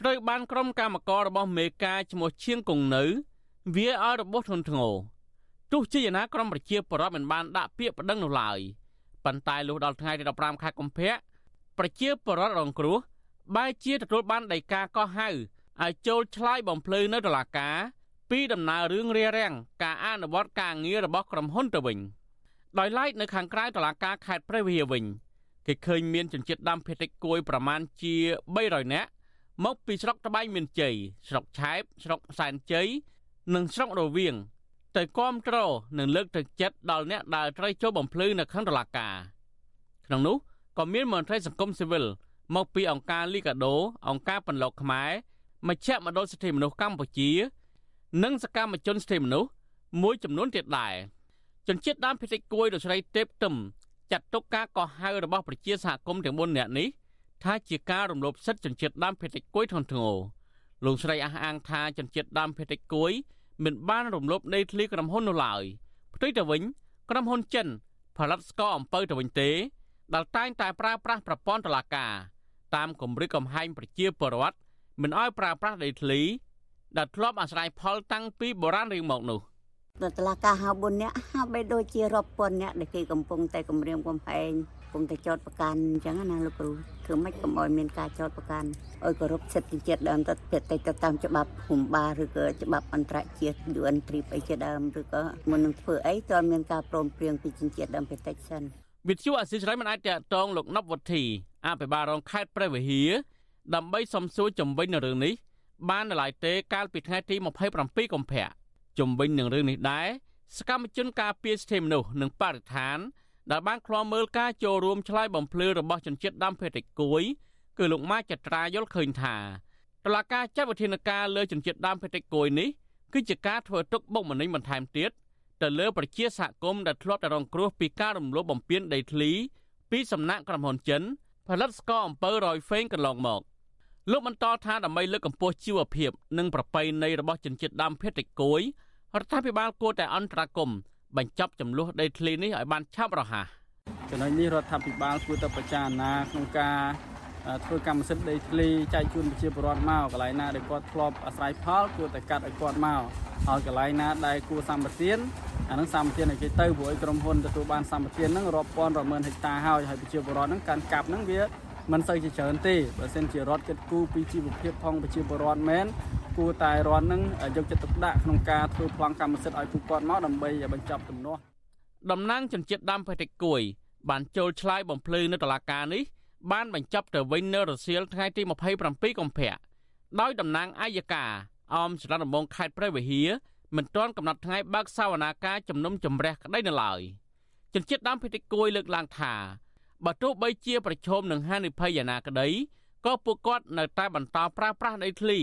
ត្រូវបានក្រុមកម្មកររបស់មេការឈ្មោះឈៀងគង់នៅ វាឲ្យរបួសធ្ងន់ធ្ងរទោះជាយ៉ាងណាក្រុមប្រជាពលរដ្ឋមិនបានដាក់ពាក្យប្តឹងនោះឡើយប៉ុន្តែលុះដល់ថ្ងៃទី15ខែកុម្ភៈប្រជាពលរដ្ឋរងគ្រោះបែរជាទទួលបានដីកាកោះហៅឲ្យចូលឆ្លើយបំភ្លឺនៅតុលាការ ពីដំណើររឿងរារាំងការអនុវត្តការងាររបស់ក្រុមហ៊ុនទៅវិញដោយឡែកនៅខាងក្រៅតុលាការខេត្តព្រះវិហារវិញគេឃើញមានជនជាតិដើមភាគតិចគួយប្រមាណជា300នាក់ មកពីស្រុកត្បែងមានជ័យស្រុកឆែបស្រុកសែនជ័យនិងស្រុករវៀងទៅគាំទ្រនិងលើកទឹកចិត្តដល់អ្នកដែលត្រូវចូលបំភ្លឺនៅក្នុងតុលាការក្នុងនោះក៏មានមន្ត្រីសង្គមស៊ីវិលមកពីអង្គការលីកាដូអង្គការបន្លកខ្មែរមជ្ឈមណ្ឌលសិទ្ធិមនុស្សកម្ពុជា និងសកម្មជនសិទ្ធិមនុស្សមួយចំនួនទៀតដែរជនជាតិដើមភាគតិចគួយលោកស្រីទេពទឹមចាត់ទុកការកោះហៅរបស់ប្រជាសហគមន៍ទាំង4នាក់នេះ ថាជាការរំលោភសិទ្ធិជនជាតិដើមភាគតិចគួយធ្ងន់ធ្ងរលោកស្រីអះអាងថាជនជាតិដើមភាគតិចគួយមិនបានរំលោភដីធ្លីក្រុមហ៊ុននោះឡើយផ្ទុយទៅវិញក្រុមហ៊ុនចិនផលិតស្ករអំពៅទៅវិញទេដែលតែងតែប្រើប្រាស់ប្រព័ន្ធតុលាការតាមគម្រិតកំហែងប្រជាពលរដ្ឋមិនឲ្យប្រើប្រាស់ដីធ្លីដែលធ្លាប់អាស្រ័យផលតាំងពីបុរាណរៀងមកនោះតឡាការហៅ4នាក់ហៅបីដូចជារាប់ពាន់នាក់ដែលគេកំពុងតែគម្រាមកំហែងកំតែចោតប្រកាន់អញ្ចឹងណាលោកគ្រូធ្វើម៉េចកុំឲ្យមានការចោតប្រកាន់ឲ្យគោរពសិទ្ធិជាតិដើមទៅទៅទៅតាមច្បាប់ភូមិបាលឬក៏ច្បាប់អន្តរជាតិ UN 3អីជាដើមឬក៏មុននឹងធ្វើអីតើមានការព្រមព្រៀងពីជនជាតិដើមប្រទេសសិនវិទ្យុអសិរ័យមិនអាចតតងលោកណប់វុធីអភិបាលរងខេត្តព្រះវិហារដើម្បីសំសួរជំវិញនៅរឿងនេះ បាននៅឡើយទេកាលពីថ្ងៃទី27កុម្ភៈជំវិញនឹងរឿងនេះដែរសកម្មជនការពារសិទ្ធិមនុស្សនិងបរិស្ថាន ដែលបានឃ្លាំមើលការចូលរួមឆ្លើយបំភ្លឺរបស់ជនជាតិដើមភាគតិចគួយគឺលោកម៉ាចត្រាយល់ឃើញថាតឡាការចាត់វិធានការលើជនជាតិដើមភាគតិចគួយនេះគឺជាការធ្វើទុកបុកម្នេញបន្ថែមទៀតទៅលើប្រជាសហគមន៍ដែលធ្លាប់តែរងគ្រោះពីការរំលោភបំពានដីធ្លីពីសំណាក់ក្រុមហ៊ុនចិនផលិតស្ករអំពៅរយហ្វេងកន្លងមកលោកបន្តថាដើម្បីលើកកម្ពស់ជីវភាព និងប្រពៃណីរបស់ជនជាតិដើមភាគតិចគួយរដ្ឋាភិបាលគួរតែអន្តរាគមន៍ បញ្ចប់ចំនួនដីធ្លីនេះឲ្យបានឆាប់រហ័សចំណុចនេះរដ្ឋាភិបាលគួរតែពិចារណាក្នុងការធ្វើកម្មសិទ្ធិដីធ្លីចែកជូនប្រជាពលរដ្ឋមកកន្លែងណាដែលគាត់ធ្លាប់អាស្រ័យផលគួរតែកាត់ឲ្យគាត់មកហើយកន្លែងណាដែលគួរសម្បទានអានឹងសម្បទានឲ្យគេទៅព្រោះឲ្យក្រុមហ៊ុនទទួលបានសម្បទានហ្នឹងរាប់ពាន់រាប់ម៉ឺនហិកតាហើយហើយប្រជាពលរដ្ឋហ្នឹងការកាប់ហ្នឹងវាមិនសូវជាច្រើនទេបើសិនជារដ្ឋគិតគូរពីជីវភាពផងប្រជាពលរដ្ឋមែន គួរតែរដ្ឋនឹងយកចិត្តទុកដាក់ក្នុងការធ្វើប្លង់កម្មសិទ្ធិឲ្យពួកគាត់មកដើម្បីបញ្ចប់ទំនាស់តំណាងជនជាតិដើមភាគតិចគួយ បានចូលឆ្លើយបំភ្លឺនៅតុលាការនេះបានបញ្ចប់ទៅវិញនៅរសៀលថ្ងៃទី27កុម្ភៈដោយតំណាងអាយកាអមច្រឡំដំបងខេត្តព្រះវិហារមិនទាន់កំណត់ថ្ងៃបើកសវនាការជំនុំជម្រះក្តីនៅឡើយជនជាតិដើមភាគតិចគួយលើកឡើងថាបើទោះបីជាប្រឈមនឹងហានិភ័យយ៉ាងណាក្តីក៏ពួកគាត់នៅតែបន្តប្រើប្រាស់ដីធ្លី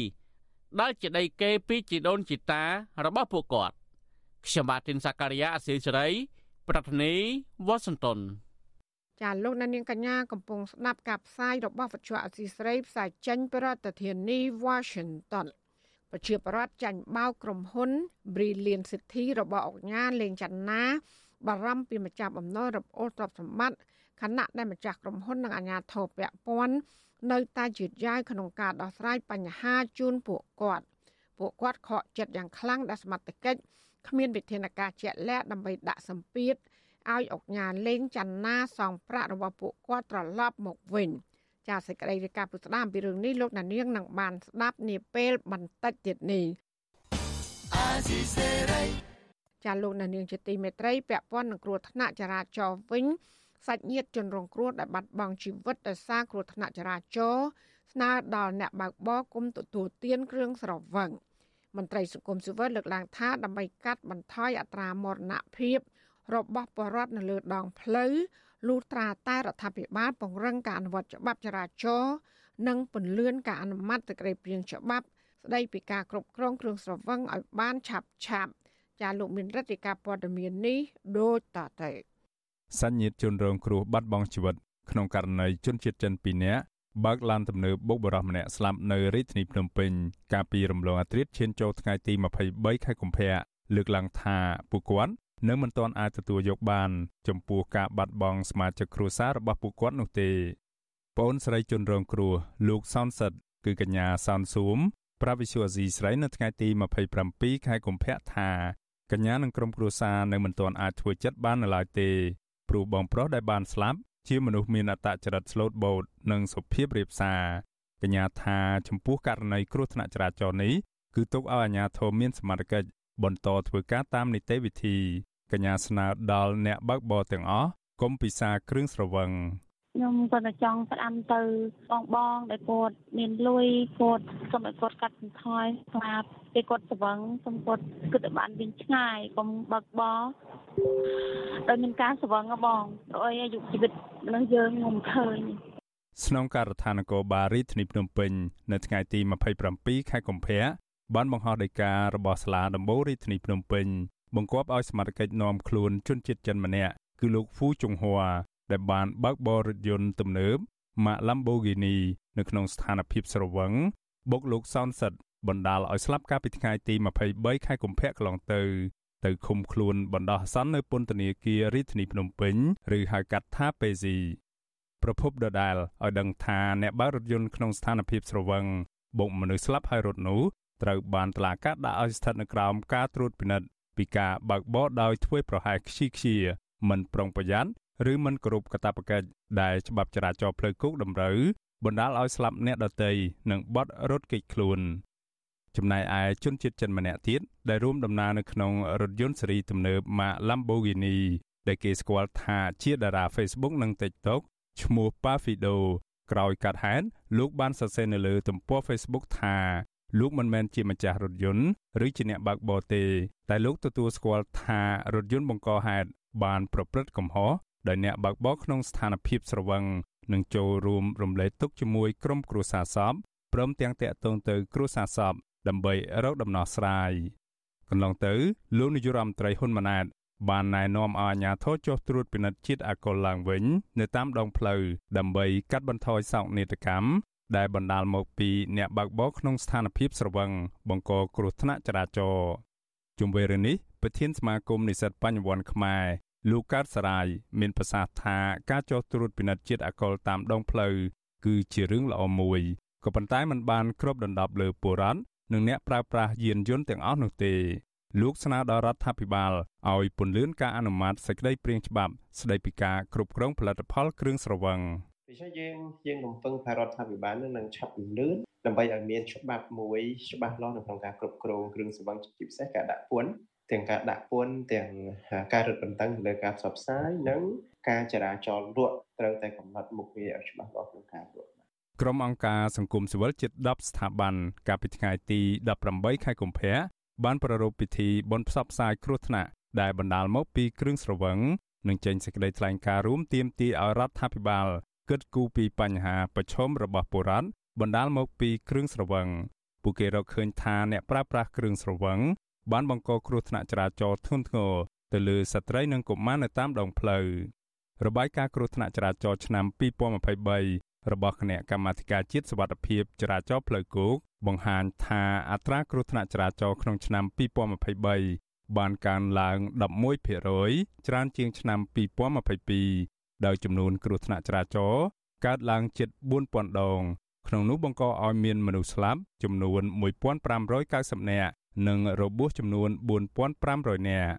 ដែលជាដីគេពីជីដូនជីតារបស់ពួកគាត់ខ្ញុំបាទទីនសាការីយ៉ាអស៊ីសេរី ប្រធានីវ៉ាស៊ីនតោនចាលោកនាងកញ្ញាកំពុងស្ដាប់ការផ្សាយរបស់វិទ្យុអស៊ីសេរីផ្សាយចេញពីរដ្ឋធានី Washington ប្រជាប្រដ្ឋចាញ់បោកក្រុមហ៊ុន Brilliant City របស់អង្គការលេងចនាបារម្ភពីម្ចាស់បំណុលរអូសទ្រព្យសម្បត្តិខណៈដែលម្ចាស់ក្រុមហ៊ុននិងអាជ្ញាធរពាក់ព័ន្ធ នៅតែជឿយ៉ាវក្នុងការដោះស្រាយបញ្ហាជូនពួកគាត់ពួកគាត់ខកចិត្តយ៉ាងខ្លាំងដែលសមត្ថកិច្ចគ្មានវិធានការជាក់លាក់ដើម្បីដាក់សម្ពាធឲ្យអង្គការលេងចនាសងប្រាក់របស់ពួកគាត់ត្រឡប់មកវិញចាសសេចក្តីរាយការណ៍ពុស្ដាមពីរឿងនេះលោកណានៀងនឹងបានស្ដាប់នាពេលបន្តិចទៀតនេះចាលោកណានៀងជាទីមេត្រីពាក់ព័ន្ធនឹងគ្រោះថ្នាក់ចរាចរណ៍វិញ សាច់ញាតិជនរងគ្រោះដែលបាត់បង់ជីវិតដោយសារគ្រោះថ្នាក់ចរាចរណ៍ស្នើដល់អ្នកបើកបរគុំទទួលទានគ្រឿងស្រវឹងមន្ត្រីសង្គមស៊ីវិលលើកឡើងថាដើម្បីកាត់បន្ថយអត្រាមរណភាពរបស់បរដ្ឋនៅលើដងផ្លូវលុះត្រាតែរដ្ឋាភិបាលពង្រឹងការអនុវត្តច្បាប់ចរាចរណ៍និងពន្លឿនការអនុម័តសេចក្តីព្រាងច្បាប់ស្តីពីការគ្រប់គ្រងគ្រឿងស្រវឹងឲ្យបានឆាប់ឆាប់ចាលោកមានរដ្ឋាភិការព័ត៌មាននេះដូចតទៅ សញ្ញាតជនរងគ្រោះបាត់បង់ជីវិតក្នុងករណីជនជាតិចិន2នាក់បើកឡានទំនើបបុកបរោះម្នាក់ស្លាប់នៅរាជធានីភ្នំពេញកាលពីរំលងអាត្រិតឈានចូលថ្ងៃទី23ខែកុម្ភៈលើកឡើងថាពួកគាត់នៅមិនទាន់អាចទទួលយកបាន ចំពោះការបាត់បង់សមាជិកគ្រួសាររបស់ពួកគាត់នោះទេប្អូនស្រីជនរងគ្រោះលោកសនសិតគឺកញ្ញាសនស៊ូមប្រាវិសុអាស៊ីស្រីនៅថ្ងៃទី27ខែកុម្ភៈថាកញ្ញានិងក្រុមគ្រួសារនៅមិនទាន់អាចធ្វើចិត្តបាននៅឡើយទេ ព្រោះបងប្រុសដែលបានស្លាប់ជាមនុស្សមានអត្តចរិតស្លូតបូតនិងសុភាពរាបសារកញ្ញាថាចំពោះករណីគ្រោះថ្នាក់ចរាចរណ៍នេះគឺទុកឲ្យអាជ្ញាធរមានសមត្ថកិច្ចបន្តធ្វើការតាមនីតិវិធីកញ្ញាស្នើដល់អ្នកបើកបរទាំងអស់កុំពិសាគ្រឿងស្រវឹង ខ្ញុំគាត់តែចង់ផ្ដាំទៅបងបងដែលគាត់មានលុយគាត់សូមឲ្យគាត់កាត់បន្ថយស្លាប់ពេលគាត់ស្វឹងសូមគាត់គិតឲ្យបានវិញឆ្ងាយកុំបើកបរដោយមានការស្វឹងបងព្រោះអីអាយុជីវិតមនុស្សយើងងំឃើញស្នងការដ្ឋាននគរបាលរាជធានីភ្នំពេញនៅថ្ងៃទី27ខែកុម្ភៈបានបង្ហោះដីការបស់សាលាដំបូងរាជធានីភ្នំពេញបង្គាប់ឲ្យសមាជិកនាំខ្លួនជនជាតិចិនម្នាក់គឺលោកហ្វូចុងហួរ ដែលបានបើកបររថយន្តទំនើប ម៉ាក Lamborghini នៅក្នុងស្ថានភាពស្រវឹងបុកលោកសោនសិតបណ្ដាលឲ្យស្លាប់កាលពីថ្ងៃទី23ខែកុម្ភៈកន្លងទៅទៅឃុំខ្លួនបណ្ដោះអាសន្ននៅពន្ធនាគាររាជធានីភ្នំពេញឬហៅកាត់ថាពេស៊ីប្រពន្ធដដាលឲ្យដឹងថាអ្នកបើករថយន្តក្នុងស្ថានភាពស្រវឹងបុកមនុស្សស្លាប់ហើយរត់នោះត្រូវបានតឡាកាដាក់ឲ្យស្ថិតនៅក្រោមការត្រួតពិនិត្យពីការបើកបរដោយធ្វើប្រហែសខ្ជិលខ្ជាមិនប្រុងប្រយ័ត្ន ឬមិនគោរពកាតព្វកិច្ចដែលច្បាប់ចរាចរណ៍ផ្លូវគោកតម្រូវបណ្ដាលឲ្យស្លាប់អ្នកដទៃនិងបាត់រត់គេចខ្លួនចំណែកឯជនជាតិចិនម្នាក់ទៀតដែលរួមដំណើរនៅក្នុងរថយន្តស៊េរីទំនើបម៉ាក Lamborghini ដែលគេស្គាល់ថាជាតារា Facebook និង TikTok ឈ្មោះ Pafido ក្រោយកាត់ហេតុលោកបានសរសេរនៅលើទំព័រ Facebook ថាលោកមិនមែនជាម្ចាស់រថយន្តឬជាអ្នកបើកបរទេតែលោកទទួលស្គាល់ថារថយន្តបង្កហេតុបានប្រព្រឹត្តកំហុស ដោយអ្នកបើកបរក្នុងស្ថានភាពស្រវឹងនឹងចូលរួមរំលែកទុកជាមួយក្រុមគ្រួសារសពព្រមទាំងតាក់ទងទៅគ្រួសារសពដើម្បីរកដំណោះស្រាយកន្លងទៅលោកនាយរដ្ឋមន្ត្រីហ៊ុនម៉ាណែតបានណែនាំឲ្យអាជ្ញាធរចុះត្រួតពិនិត្យជាតិអាល់កុលឡើងវិញនៅតាមដងផ្លូវដើម្បីកាត់បន្ថយសោកនាដកម្មដែលបណ្ដាលមកពីអ្នកបើកបរក្នុងស្ថានភាពស្រវឹងបង្កគ្រោះថ្នាក់ចរាចរណ៍ជុំវិញរឿងនេះប្រធានសមាគមនិស្សិតបញ្ញវន្តខ្មែរ លោកកើតសរាយមានប្រសាសន៍ថាការចុះត្រួតពិនិត្យជាតិអាល់កុលតាមដងផ្លូវគឺជារឿងល្អមួយក៏ប៉ុន្តែมันបានគ្របដណ្ដប់លើពលរដ្ឋនិងអ្នកប្រើប្រាស់យានយន្តទាំងអស់នោះទេលោកស្នើដល់រដ្ឋាភិបាលឲ្យពន្យាការអនុម័តសេចក្តីព្រាងច្បាប់ស្តីពីការគ្រប់គ្រងផលិតផលគ្រឿងស្រវឹងដូច្នេះយើងយើងរំពឹងថារដ្ឋាភិបាលនឹងឆាប់ពន្លឿនដើម្បីឲ្យមានច្បាប់មួយច្បាស់លាស់នៅក្នុងការគ្រប់គ្រងគ្រឿងស្រវឹងជាពិសេសការដាក់ពន្ធ ទាំងការដាក់ពន្ធទាំងការរឹតបន្តឹងលើការផ្សព្វផ្សាយនិងការចរាចរណ៍លក់ត្រូវតែកំណត់មុខងារឲ្យច្បាស់លាស់ក្នុងការលក់ក្រុមអង្គការសង្គមស៊ីវិលជិត10ស្ថាប័នកាលពីថ្ងៃទី18ខែកុម្ភៈបានប្រារព្ធពិធីបុណ្យផ្សព្វផ្សាយគ្រោះថ្នាក់ដែលបណ្ដាលមកពីគ្រឿងស្រវឹងនឹងចេញសេចក្តីថ្លែងការណ៍រួមទាមទារឲ្យរដ្ឋាភិបាលគិតគូរពីបញ្ហាប្រឈមរបស់ពលរដ្ឋបណ្ដាលមកពីគ្រឿងស្រវឹងពួកគេរកឃើញថាអ្នកប្រើប្រាស់គ្រឿងស្រវឹង បានបង្កគ្រោះថ្នាក់ចរាចរណ៍ធ្ងន់ធ្ងរទៅលើស្ត្រីនិងកុមារនៅតាមដងផ្លូវរបាយការណ៍គ្រោះថ្នាក់ចរាចរណ៍ឆ្នាំ2023របស់គណៈកម្មាធិការជាតិសុវត្ថិភាពចរាចរណ៍ផ្លូវគោកបង្ហាញថាអត្រាគ្រោះថ្នាក់ចរាចរណ៍ក្នុងឆ្នាំ2023បានកើនឡើង11%ច្រើនជាងឆ្នាំ2022ដោយចំនួនគ្រោះថ្នាក់ចរាចរណ៍កើតឡើងជិត4000ដងក្នុងនោះបង្កឲ្យមានមនុស្សស្លាប់ចំនួន1590នាក់ និងរបួសចំនួន4500នាក់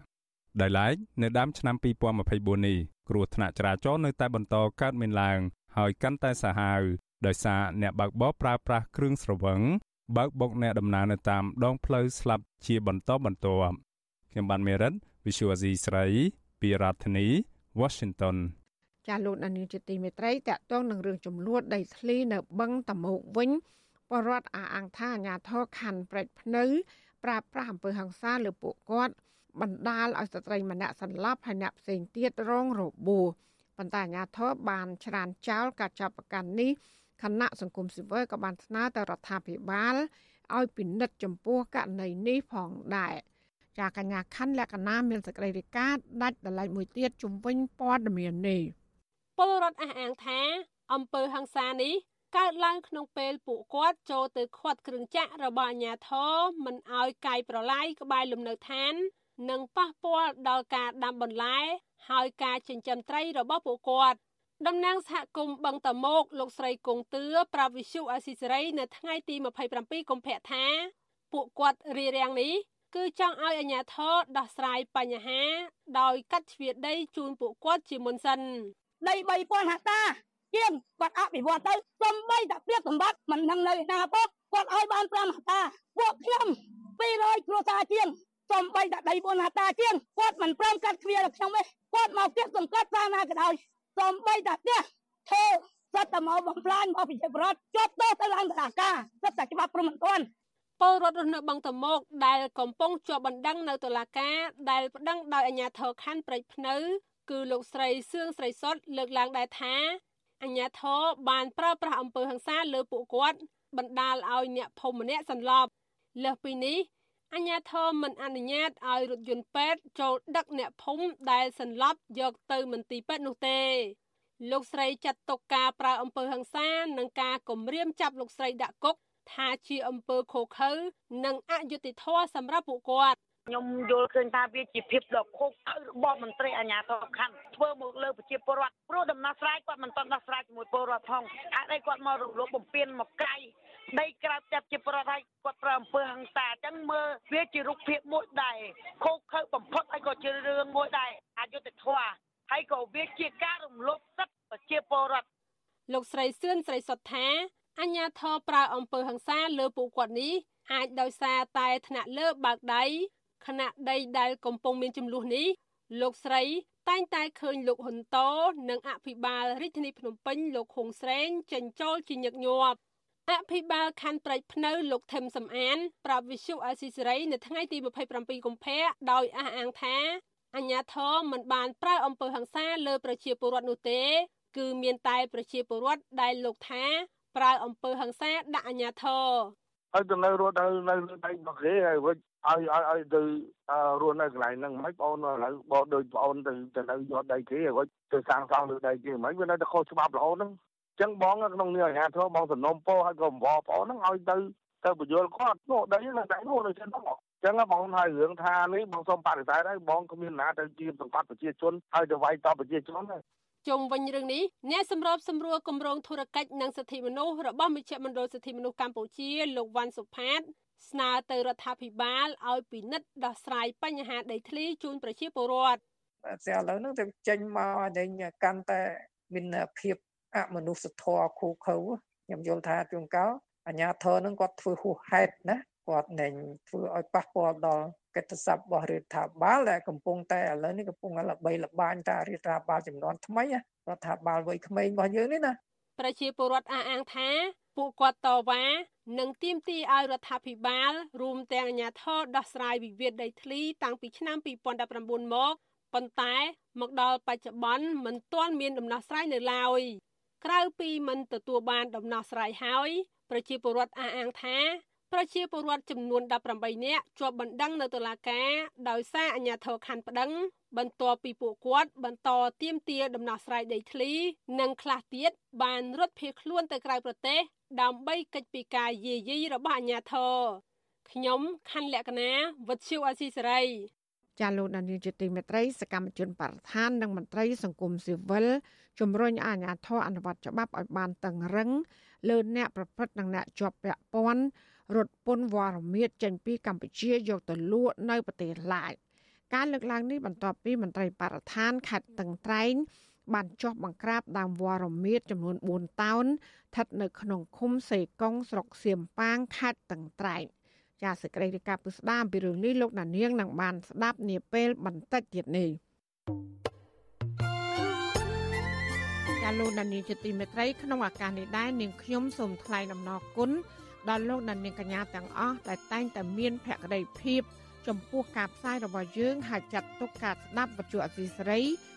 ដោយឡែកនៅដើមឆ្នាំ2024នេះគ្រោះថ្នាក់ចរាចរណ៍នៅតែបន្តកើតមានឡើង ហើយកាន់តែសាហាវដោយសារអ្នកបើកបរប្រើប្រាស់គ្រឿងស្រវឹងបើកបុកអ្នកដំណើរនៅតាមដងផ្លូវស្លាប់ជាបន្តបន្ទាប់ខ្ញុំបានមេរិត Visual Asia ស្រីពីរដ្ឋធានី Washington ចាលោកនានីជាទីមេត្រីតកតងនឹងរឿងចំនួនដីធ្លីនៅបឹងតមោកវិញបរដ្ឋអាអង្គថាអាញាធរខណ្ឌព្រែកភ្នៅ ប្រើប្រាស់អំពើហិង្សាលើពួកគាត់បណ្ដាលឲ្យស្ត្រីម្នាក់សន្លប់ហើយអ្នកផ្សេងទៀតរងរបួសប៉ុន្តែអាជ្ញាធរបានច្រានចោលការចាប់ប្រកាន់នេះគណៈសង្គមស៊ីវិលក៏បានស្នើទៅរដ្ឋាភិបាលឲ្យពិនិត្យចំពោះករណីនេះផងដែរចាកញ្ញាខណ្ឌលក្ខណៈមានសក្តិរិកាដាច់ដライមួយទៀតជំវិញព័ត៌មាននេះពលរដ្ឋអះអាងថាអំពើហ ংস ានេះ កើតឡើងក្នុងពេលពួកគាត់ចូលទៅខាត់គ្រឿងចាក់របស់អាជ្ញាធរមិនអោយកាយប្រឡាយក្បែរលំនៅឋាន និងប៉ះពាល់ដល់ការដាំបន្លែហើយការចិញ្ចឹមត្រីរបស់ពួកគាត់តំណាងសហគមន៍បឹងតមោកលោកស្រីគង់ទឿប្រាប់វិសុអស៊ីសេរីនៅថ្ងៃទី27កុម្ភៈថាពួកគាត់រៀបរៀងនេះគឺចង់ឲ្យអាជ្ញាធរដោះស្រាយបញ្ហា ដោយកាត់ជ្រៀតដីជូនពួកគាត់ជាមុនសិនដី3000ហិកតា ជាងគាត់អភិវឌ្ឍទៅសំបីតែព្រៀបសម្បត្តិមិននឹងនៅណាពុកគាត់ឲ្យបាន5ហិកតាពួកខ្ញុំ200គ្រួសារជាងសំបីតែដី4ហិកតាជាងគាត់មិនព្រមកាត់គ្រាដល់ខ្ញុំទេគាត់មកផ្ទះសង្កត់សាណាក៏ដោយសំបីតែផ្ទះធ្វើសត្វតែមកបំផ្លាញមកប្រជាប្រដ្ឋជាប់ទោសទៅឡើងតុលាការសិតតែច្បាប់ព្រមមិនទាន់ពលរដ្ឋរស់នៅបឹងតមោកដែលកំពុងជាប់បណ្ដឹងនៅតុលាការដែលប្តឹងដោយអាជ្ញាធរខណ្ឌព្រែកភ្នៅ គឺលោកស្រីសឿងស្រីសុតលើកឡើងដែរថា អាជ្ញាធរបានប្រើប្រាស់អំពើហិង្សាលើពួកគាត់បណ្ដាលឲ្យអ្នកភូមិម្នាក់សន្លប់លើសពីនេះអាជ្ញាធរមិនអនុញ្ញាតឲ្យរថយន្តពេទ្យចូលដឹកអ្នកភូមិដែលសន្លប់យកទៅមន្ទីរពេទ្យនោះទេ លោកស្រីចាត់ទុកការប្រើអំពើហិង្សានិងការគំរាមចាប់លោកស្រីដាក់គុកថាជាអំពើខុសខើនិងអយុត្តិធម៌សម្រាប់ពួកគាត់ ខ្ញុំយល់ឃើញថាវាជាភាពដ៏ខុសត្រូវរបស់មន្ត្រីអាជ្ញាធរខណ្ឌធ្វើមកលើប្រជាពលរដ្ឋព្រោះដំណោះស្រាយគាត់មិនទាន់ដោះស្រាយជាមួយពលរដ្ឋផងហេតុអីគាត់មករំលោភបំពានមកក្រៃដីក្រៅចាប់ជាប្រវត្តិឲ្យគាត់ប្រើអំពើហិង្សាអញ្ចឹងមើលវាជារូបភាពមួយដែរខុសខើបំផុតហើយក៏ជារឿងមួយដែរអយុត្តិធម៌ហើយក៏វាជាការរំលោភសិទ្ធិប្រជាពលរដ្ឋលោកស្រីសឿនស្រីសុតថាអញ្ញាធរប្រើអំពើហិង្សាលើពួកគាត់នេះអាចដោយសារតែថ្នាក់លើបើកដៃ ខណៈដីដែលកំពុងមានចំនួននេះលោកស្រីតែងតែឃើញលោកហ៊ុនតូនិងអភិបាលរាជធានីភ្នំពេញលោកហុងស្រេងចេញចូលជាញឹកញាប់អភិបាលខណ្ឌព្រែកភ្នៅលោកថឹមសំអានប្រាប់វិសុអាស៊ីសេរីនៅថ្ងៃទី27កុម្ភៈដោយអះអាងថាអញ្ញាធមមិនបានប្រើអំពើហិង្សាលើប្រជាពលរដ្ឋនោះទេ គឺមានតែប្រជាពលរដ្ឋដែលលោកថា ប្រើអំពើហិង្សាដាក់អញ្ញាធមហើយទៅនៅរត់នៅនៅដៃរបស់គេហើយវិញ ឲ្យឲ្យឲ្យទៅរស់នៅកន្លែងហ្នឹងមិនបងឥឡូវបងដូចបងទៅទៅនៅយកដីគេហើយទៅសាងសង់លើដីគេមិនវានៅតែខុសច្បាប់រហូតហ្នឹងចឹងបងក្នុងនាមអាជ្ញាធរបងសំណុំពោឲ្យក៏បងប្អូនហ្នឹងឲ្យទៅទៅបញ្យល់គាត់នោះដីនៅដៃនោះនៅចឹងហ្នឹងចឹងបងហើយរឿងថានេះបងសូមបដិសេធហើយបងគ្មានណាទៅជាសង្កត់ប្រជាជនហើយទៅវាយតបប្រជាជនទេជុំវិញរឿងនេះអ្នកសម្របសម្រួលគម្រោងធុរកិច្ចនិងសិទ្ធិមនុស្សរបស់មជ្ឈមណ្ឌលសិទ្ធិមនុស្សកម្ពុជាលោកវ៉ាន់សុផាត ស្នើទៅរដ្ឋាភិបាលឲ្យពិនិត្យដោះស្រាយបញ្ហាដីធ្លីជូនប្រជាពលរដ្ឋតែឥឡូវហ្នឹងទៅចេញមកឲ្យកាន់តែមានភាពអមនុស្សធម៌ខូខើខ្ញុំយល់ថាជួនកាលអាញាធរនឹងគាត់ធ្វើហួសហេតុណាគាត់នឹងធ្វើឲ្យប៉ះពាល់ដល់កិត្តិស័ព្ទរបស់រដ្ឋាភិបាលដែលកំពុងតែឥឡូវនេះកំពុងល្បីល្បាញថារដ្ឋាភិបាលចំនួនថ្មីរដ្ឋាភិបាលវ័យក្មេងរបស់យើងនេះណាប្រជាពលរដ្ឋអះអាងថា ពួកគាត់តវ៉ានិងទាមទារឲ្យរដ្ឋាភិបាលរួមទាំងអាជ្ញាធរដោះស្រាយវិវាទដីធ្លីតាំងពីឆ្នាំ2019មកប៉ុន្តែមកដល់បច្ចុប្បន្នមិនទាន់មានដំណោះស្រាយនៅឡើយក្រៅពីមិនទទួលបានដំណោះស្រាយហើយប្រជាពលរដ្ឋអះអាងថាប្រជាពលរដ្ឋចំនួន18នាក់ជាប់បណ្ដឹងនៅតុលាការដោយសារអាជ្ញាធរខណ្ឌប្តឹង បន្ទាប់ពីពួកគាត់បន្តទាមទារដំណោះស្រាយដីធ្លី និងខ្លះទៀតបានរត់ភៀសខ្លួនទៅក្រៅប្រទេស ដើម្បីកិច្ចពីការយាយីរបស់អាជ្ញាធរខ្ញុំខណ្ឌលក្ខណាវុទ្ធុអាស៊ីសេរីចាលោកដានីលជាទីមេត្រីសកម្មជនបរិស្ថាននិងមន្ត្រីសង្គមស៊ីវិលជំរុញអាជ្ញាធរអនុវត្តច្បាប់ឲ្យបានតឹងរឹងលើអ្នកប្រព្រឹត្តនិងអ្នកជាប់ពាក់ព័ន្ធរត់ពន្ធវត្តមៀតចេញពីកម្ពុជាយកទៅលក់នៅប្រទេសឡាវការលើកឡើងនេះបន្ទាប់ពីមន្ត្រីបរិស្ថានខេត្តតឹងត្រែង បានចុះបង្ក្រាបដើមវត្តមៀតចំនួន4តោនស្ថិតនៅក្នុងឃុំសេកុងស្រុកសៀមប៉ាងខេត្តតឹងត្រែងចាសសេចក្តីរាយការណ៍ពុស្ដាអំពីរឿងនេះលោកណានៀងនឹងបានស្ដាប់នាពេលបន្តិចទៀតនេះចាលោកណានៀងជាទីមេត្រីក្នុងឱកាសនេះដែរនាងខ្ញុំសូមថ្លែងអំណរគុណដល់លោកណានៀងកញ្ញាទាំងអស់ដែលតែងតែមានភក្ដីភាពចំពោះការផ្សាយរបស់យើងហើយចាត់ទុកការស្ដាប់វិទ្យុអសីសេរី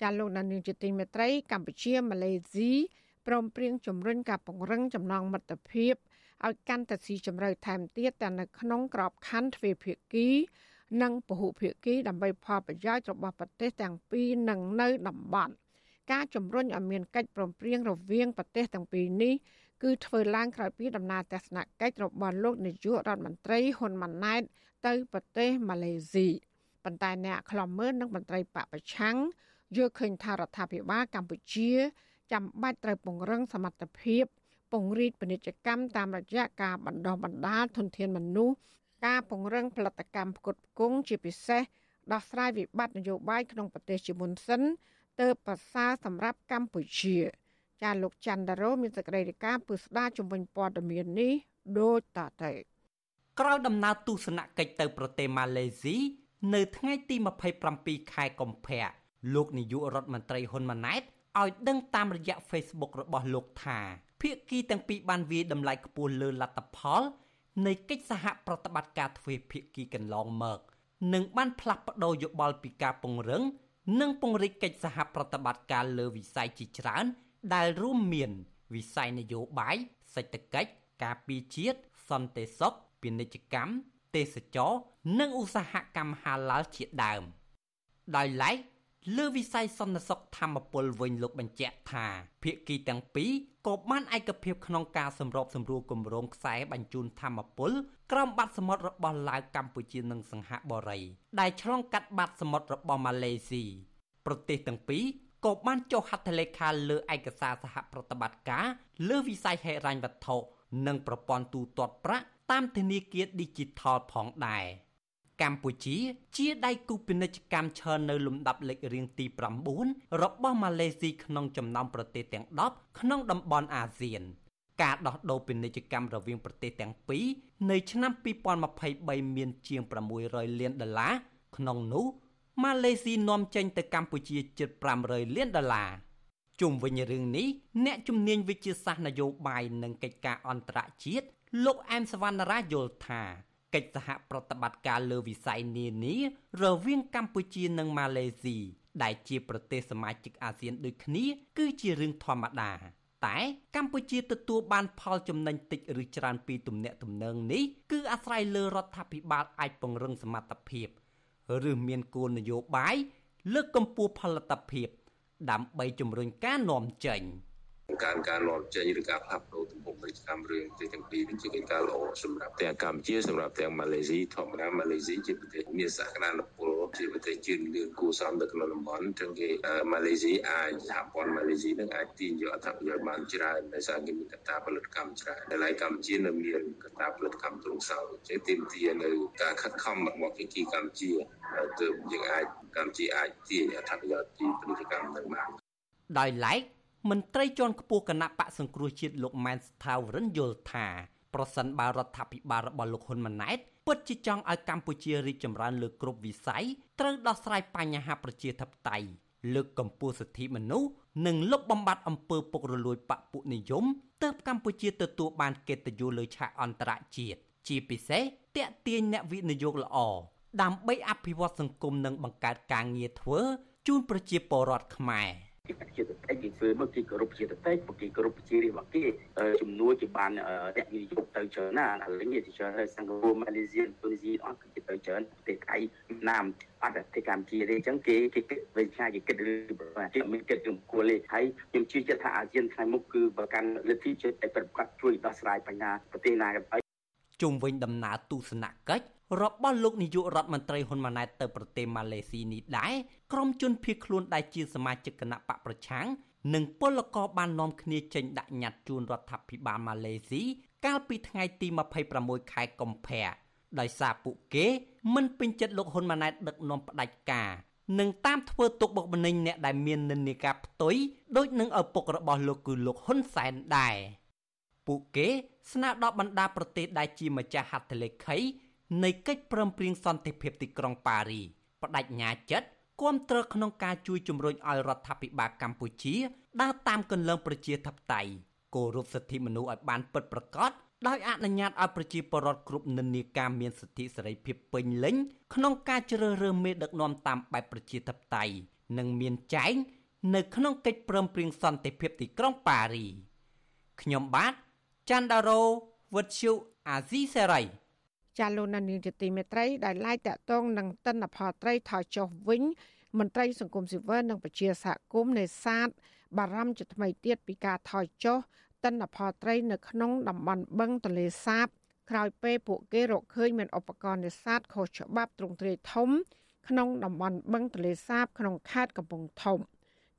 ចាលោកដានៀងជាទីមេត្រីកម្ពុជាម៉ាឡេស៊ីព្រមព្រៀងជំរុញការពង្រឹងចំណងមិត្តភាពឲ្យកាន់តែស៊ីជម្រៅថែមទៀតតែនៅក្នុងក្របខ័ណ្ឌទ្វេភាគី និងពហុភាគីដើម្បីផលប្រយោជន៍របស់ប្រទេសទាំងពីរនិងនៅតំបន់ការជំរុញឲ្យមានកិច្ចព្រមព្រៀងរវាងប្រទេសទាំងពីរនេះគឺធ្វើឡើងក្រោយពីដំណើរទស្សនកិច្ចរបស់លោកនាយករដ្ឋមន្ត្រីហ៊ុនម៉ាណែតទៅប្រទេសម៉ាឡេស៊ីប៉ុន្តែអ្នកខ្លំមើលនិងមន្ត្រីបពប្រឆាំង យល់ឃើញថារដ្ឋាភិបាលកម្ពុជា ចាំបាច់ត្រូវពង្រឹងសមត្ថភាព ពង្រីកពាណិជ្ជកម្មតាមរយៈការបណ្ដុះបណ្ដាលធនធានមនុស្សការពង្រឹងផលិតកម្មផ្គត់ផ្គង់ជាពិសេសដោះស្រាយវិបត្តិនយោបាយក្នុងប្រទេសជាមុនសិនទើបប្រសើរសម្រាប់កម្ពុជា ចាលោកច័ន្ទរោមានសេចក្តីរាយការណ៍ពឹស្ដារជំវិញព័ត៌មាននេះដូចតទៅក្រោយដំណើរទស្សនកិច្ចទៅប្រទេសម៉ាឡេស៊ីនៅថ្ងៃទី27ខែកុម្ភៈ លោកនាយករដ្ឋមន្ត្រីហ៊ុនម៉ាណែតឲ្យដឹងតាមរយៈ Facebook របស់លោកថាភាគីទាំងពីរបានវាយតម្លៃខ្ពស់លើលទ្ធផល នៃកិច្ចសហប្រតិបត្តិការទ្វេភាគីកន្លងមកនិងបានផ្លាស់ប្តូរយោបល់ពីការពង្រឹង និងពង្រីកកិច្ចសហប្រតិបត្តិការលើវិស័យជាច្រើន ដែលរួមមាន វិស័យនយោបាយសេដ្ឋកិច្ចការពារជាតិសន្តិសុខពាណិជ្ជកម្មទេសចរនិងឧស្សាហកម្មហាឡាល់ជាដើមដោយឡែក លើវិស័យសន្តិសុខធម្មពលវិញលោកបញ្ជាក់ថាភាគីទាំងពីរក៏បានឯកភាពក្នុងការសម្របសម្រួលគម្រោងខ្សែបញ្ជូនធម្មពលក្រោមបាតសមុទ្ររបស់ឡាវកម្ពុជានិងសិង្ហបុរី ដែលឆ្លងកាត់បាតសមុទ្ររបស់ម៉ាឡេស៊ីប្រទេសទាំងពីរក៏បានចុះហត្ថលេខាលើឯកសារសហប្រតិបត្តិការលើវិស័យហិរញ្ញវត្ថុនិងប្រព័ន្ធទូទាត់ប្រាក់តាមធនាគារ Digital ផងដែរ។ កម្ពុជា ជាដៃគូពាណិជ្ជកម្មឈរនៅលំដាប់លេខរៀងទី9របស់ម៉ាឡេស៊ីក្នុងចំណោមប្រទេសទាំង10ក្នុងតំបន់អាស៊ាន ការដោះដូរពាណិជ្ជកម្មរវាងប្រទេសទាំងពីរនៅឆ្នាំ2023មានជាង600លានដុល្លារក្នុងនោះម៉ាឡេស៊ីនាំចេញទៅកម្ពុជាជិត500លានដុល្លារជុំវិញរឿងនេះអ្នកជំនាញវិទ្យាសាស្ត្រនយោបាយនិងកិច្ចការអន្តរជាតិលោកអែមសវណ្ណរាយល់ថា កិច្ចសហប្រតិបត្តិការលើវិស័យនានារវាងកម្ពុជានិងម៉ាឡេស៊ីដែលជាប្រទេសសមាជិកអាស៊ានដូចគ្នា គឺជារឿងធម្មតា តែកម្ពុជាទទួលបានផលចំណេញតិចឬច្រើនពីទំនាក់ទំនងនេះគឺអាស្រ័យលើរដ្ឋាភិបាលអាចពង្រឹងសមត្ថភាពឬមានគោលនយោបាយលើកកម្ពស់ផលិតភាព ដើម្បីជំរុញការនាំចេញបង្កើនការនាំចេញឬការផ្លាស់ប្ដូរទំហំពាណិជ្ជកម្មរឿងទាំងពីរនេះជាកិច្ចការល្អសម្រាប់ទាំងកម្ពុជាសម្រាប់ទាំងម៉ាឡេស៊ីធម្មតាម៉ាឡេស៊ីជាប្រទេសមានសក្តានុពលជាប្រទេសជឿនលឿនគួរសមនៅក្នុងតំបន់ចឹងគេម៉ាឡេស៊ីអាចសហព័ន្ធម៉ាឡេស៊ីនឹងអាចទាញយកអត្ថប្រយោជន៍បានច្រើនដោយសារគេមានកត្តាផលិតកម្មច្រើនដែលហើយកម្ពុជានៅមានកត្តាផលិតកម្មទ្រង់សោចឹងទាមទារនៅការខិតខំរបស់ភាគីកម្ពុជាទើបយើងអាចកម្ពុជាអាចទាញអត្ថប្រយោជន៍ពីពាណិជ្ជកម្មនឹងបានដោយឡែក មន្ត្រីជាន់ខ្ពស់គណៈបកសង្គ្រោះជាតិលោកម៉ែនស្ថាវរិនយល់ថាប្រសិនបើរដ្ឋាភិបាលរបស់លោកហ៊ុនម៉ាណែតពិតជាចង់ឲ្យកម្ពុជារីកចម្រើនលើគ្រប់វិស័យត្រូវដោះស្រាយបញ្ហាប្រជាធិបតេយ្យលើកកម្ពស់សិទ្ធិមនុស្សនិងលុបបំបាត់អំពើពុករលួយបពុនិយមទើបកម្ពុជាទទួលបានកិត្តិយសលើឆាកអន្តរជាតិជាពិសេសតាក់ទាញអ្នកវិនិយោគល្អដើម្បីអភិវឌ្ឍសង្គមនិងបង្កើតការងារធ្វើជូនប្រជាពលរដ្ឋខ្មែរ។គេប្រ ជាតតិគេធ្វើមកគេគោរពប្រជាតតិគេគោរពប្រជារាជរបស់គេជំនួយជាបានអ្នកវិនិយោគទៅច្រើនណាឥឡូវនេះជាច្រើនហើយសង្គ្រោះម៉ាឡេស៊ីឥណ្ឌូនេស៊ីអស់គេទៅច្រើនប្រទេសថៃវៀតណាមអត់តែកម្ពុជាទេអញ្ចឹងគេគេគិតវិញឆ្ងាយគេគិតឬប្រហែលគេមានគិតរំគួលទេហើយខ្ញុំជឿជាក់ថាអាស៊ានថ្ងៃមុខគឺប្រកាន់លទ្ធិចិត្តតែប្រកាសជួយដោះស្រាយបញ្ហាប្រទេសណាក៏ដោយជុំវិញដំណើរទស្សនកិច្ច របស់លោកនាយករដ្ឋមន្ត្រីហ៊ុនម៉ាណែតទៅប្រទេសម៉ាឡេស៊ីនេះដែរក្រុមជនភៀសខ្លួនដែលជាសមាជិកគណៈបកប្រឆាំងនិងពលករបាននាំគ្នាចេញដាក់ញត្តិជូនរដ្ឋាភិបាលម៉ាឡេស៊ីកាលពីថ្ងៃទី26ខែកុម្ភៈដោយសារពួកគេមិនពេញចិត្តលោកហ៊ុនម៉ាណែតដឹកនាំផ្ដាច់ការនិងតាមធ្វើទុកបុកម្នេញអ្នកដែលមាននិន្នាការផ្ទុយដូចនឹងឪពុករបស់លោកគឺលោកហ៊ុនសែនដែរពួកគេស្នើដល់បណ្ដាប្រទេសដែលជាម្ចាស់ហត្ថលេខី នៃកិច្ចព្រមព្រៀងសន្តិភាពទីក្រុងប៉ារីបដិញ្ញាចិត្តគាំទ្រក្នុងការជួយជំរុញឲ្យរដ្ឋាភិបាលកម្ពុជាដើរតាមគន្លងប្រជាធិបតេយ្យគោរពសិទ្ធិមនុស្សឲ្យបានពិតប្រាកដដោយអនុញ្ញាតឲ្យប្រជាពលរដ្ឋគ្រប់និន្នាការមានសិទ្ធិសេរីភាពពេញលេញក្នុងការជ្រើសរើសមេដឹកនាំតាមបែបប្រជាធិបតេយ្យនិងមានចែងនៅក្នុងកិច្ចព្រមព្រៀងសន្តិភាពទីក្រុងប៉ារីខ្ញុំបាទច័ន្ទដារោវុទ្ធុអាស៊ីសេរី ចាលោកនាងជាទីមេត្រីដែលឡាយតាក់ទងនឹងតិនផលត្រីថយចុះវិញមន្ត្រីសង្គមស៊ីវិលនិងប្រជាសហគមន៍នេសាទបារម្ភជាថ្មីទៀតពីការថយចុះតិនផលត្រីនៅក្នុងតំបន់បឹងទន្លេសាបក្រោយពេលពួកគេរកឃើញមានឧបករណ៍នេសាទខុសច្បាប់ទ្រង់ទ្រាយធំ ក្នុងតំបន់បឹងទន្លេសាប ក្នុងខេត្តកំពង់ធំ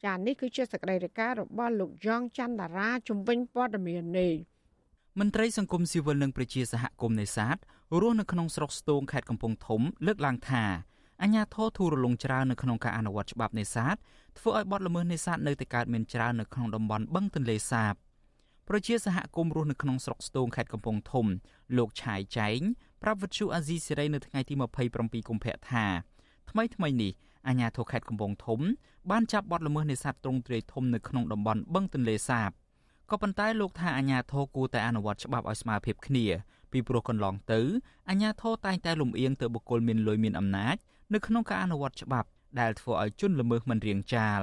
ចានេះគឺជាសកម្មភាពរបស់លោកយ៉ងច័ន្ទតារាជំវិញព័ត៌មាននេះមន្ត្រីសង្គមស៊ីវិលនិងប្រជាសហគមន៍នេសាទ រស់នៅក្នុងស្រុកស្ទងខេត្តកំពង់ធំលើកឡើងថាអញ្ញាធរធូររលុងច្រើននៅក្នុងការអនុវត្តច្បាប់នេសាទធ្វើឲ្យបទល្មើសនេសាទនៅតែកើតមានច្រើននៅក្នុងតំបន់បឹងទន្លេសាបប្រជាសហគមន៍រស់នៅក្នុងស្រុកស្ទងខេត្តកំពង់ធំ លោកឆាយចែងប្រាប់វិទ្យុអាស៊ីសេរីនៅថ្ងៃទី27កុម្ភៈថាថ្មីថ្មីនេះអាជ្ញាធរខេត្តកំពង់ធំ បានចាប់បទល្មើសនេសាទទ្រង់ទ្រាយធំនៅក្នុងតំបន់បឹងទន្លេសាបក៏ប៉ុន្តែលោកថាអាជ្ញាធរគួរតែអនុវត្តច្បាប់ឲ្យស្មើភាពគ្នា ពីព្រោះកន្លងទៅអាជ្ញាធរតែងតែលំអៀងទៅបុគ្គលមានលុយមានអំណាចនៅក្នុងការអនុវត្តច្បាប់ដែលធ្វើឲ្យជនល្មើសមិនរៀងចាល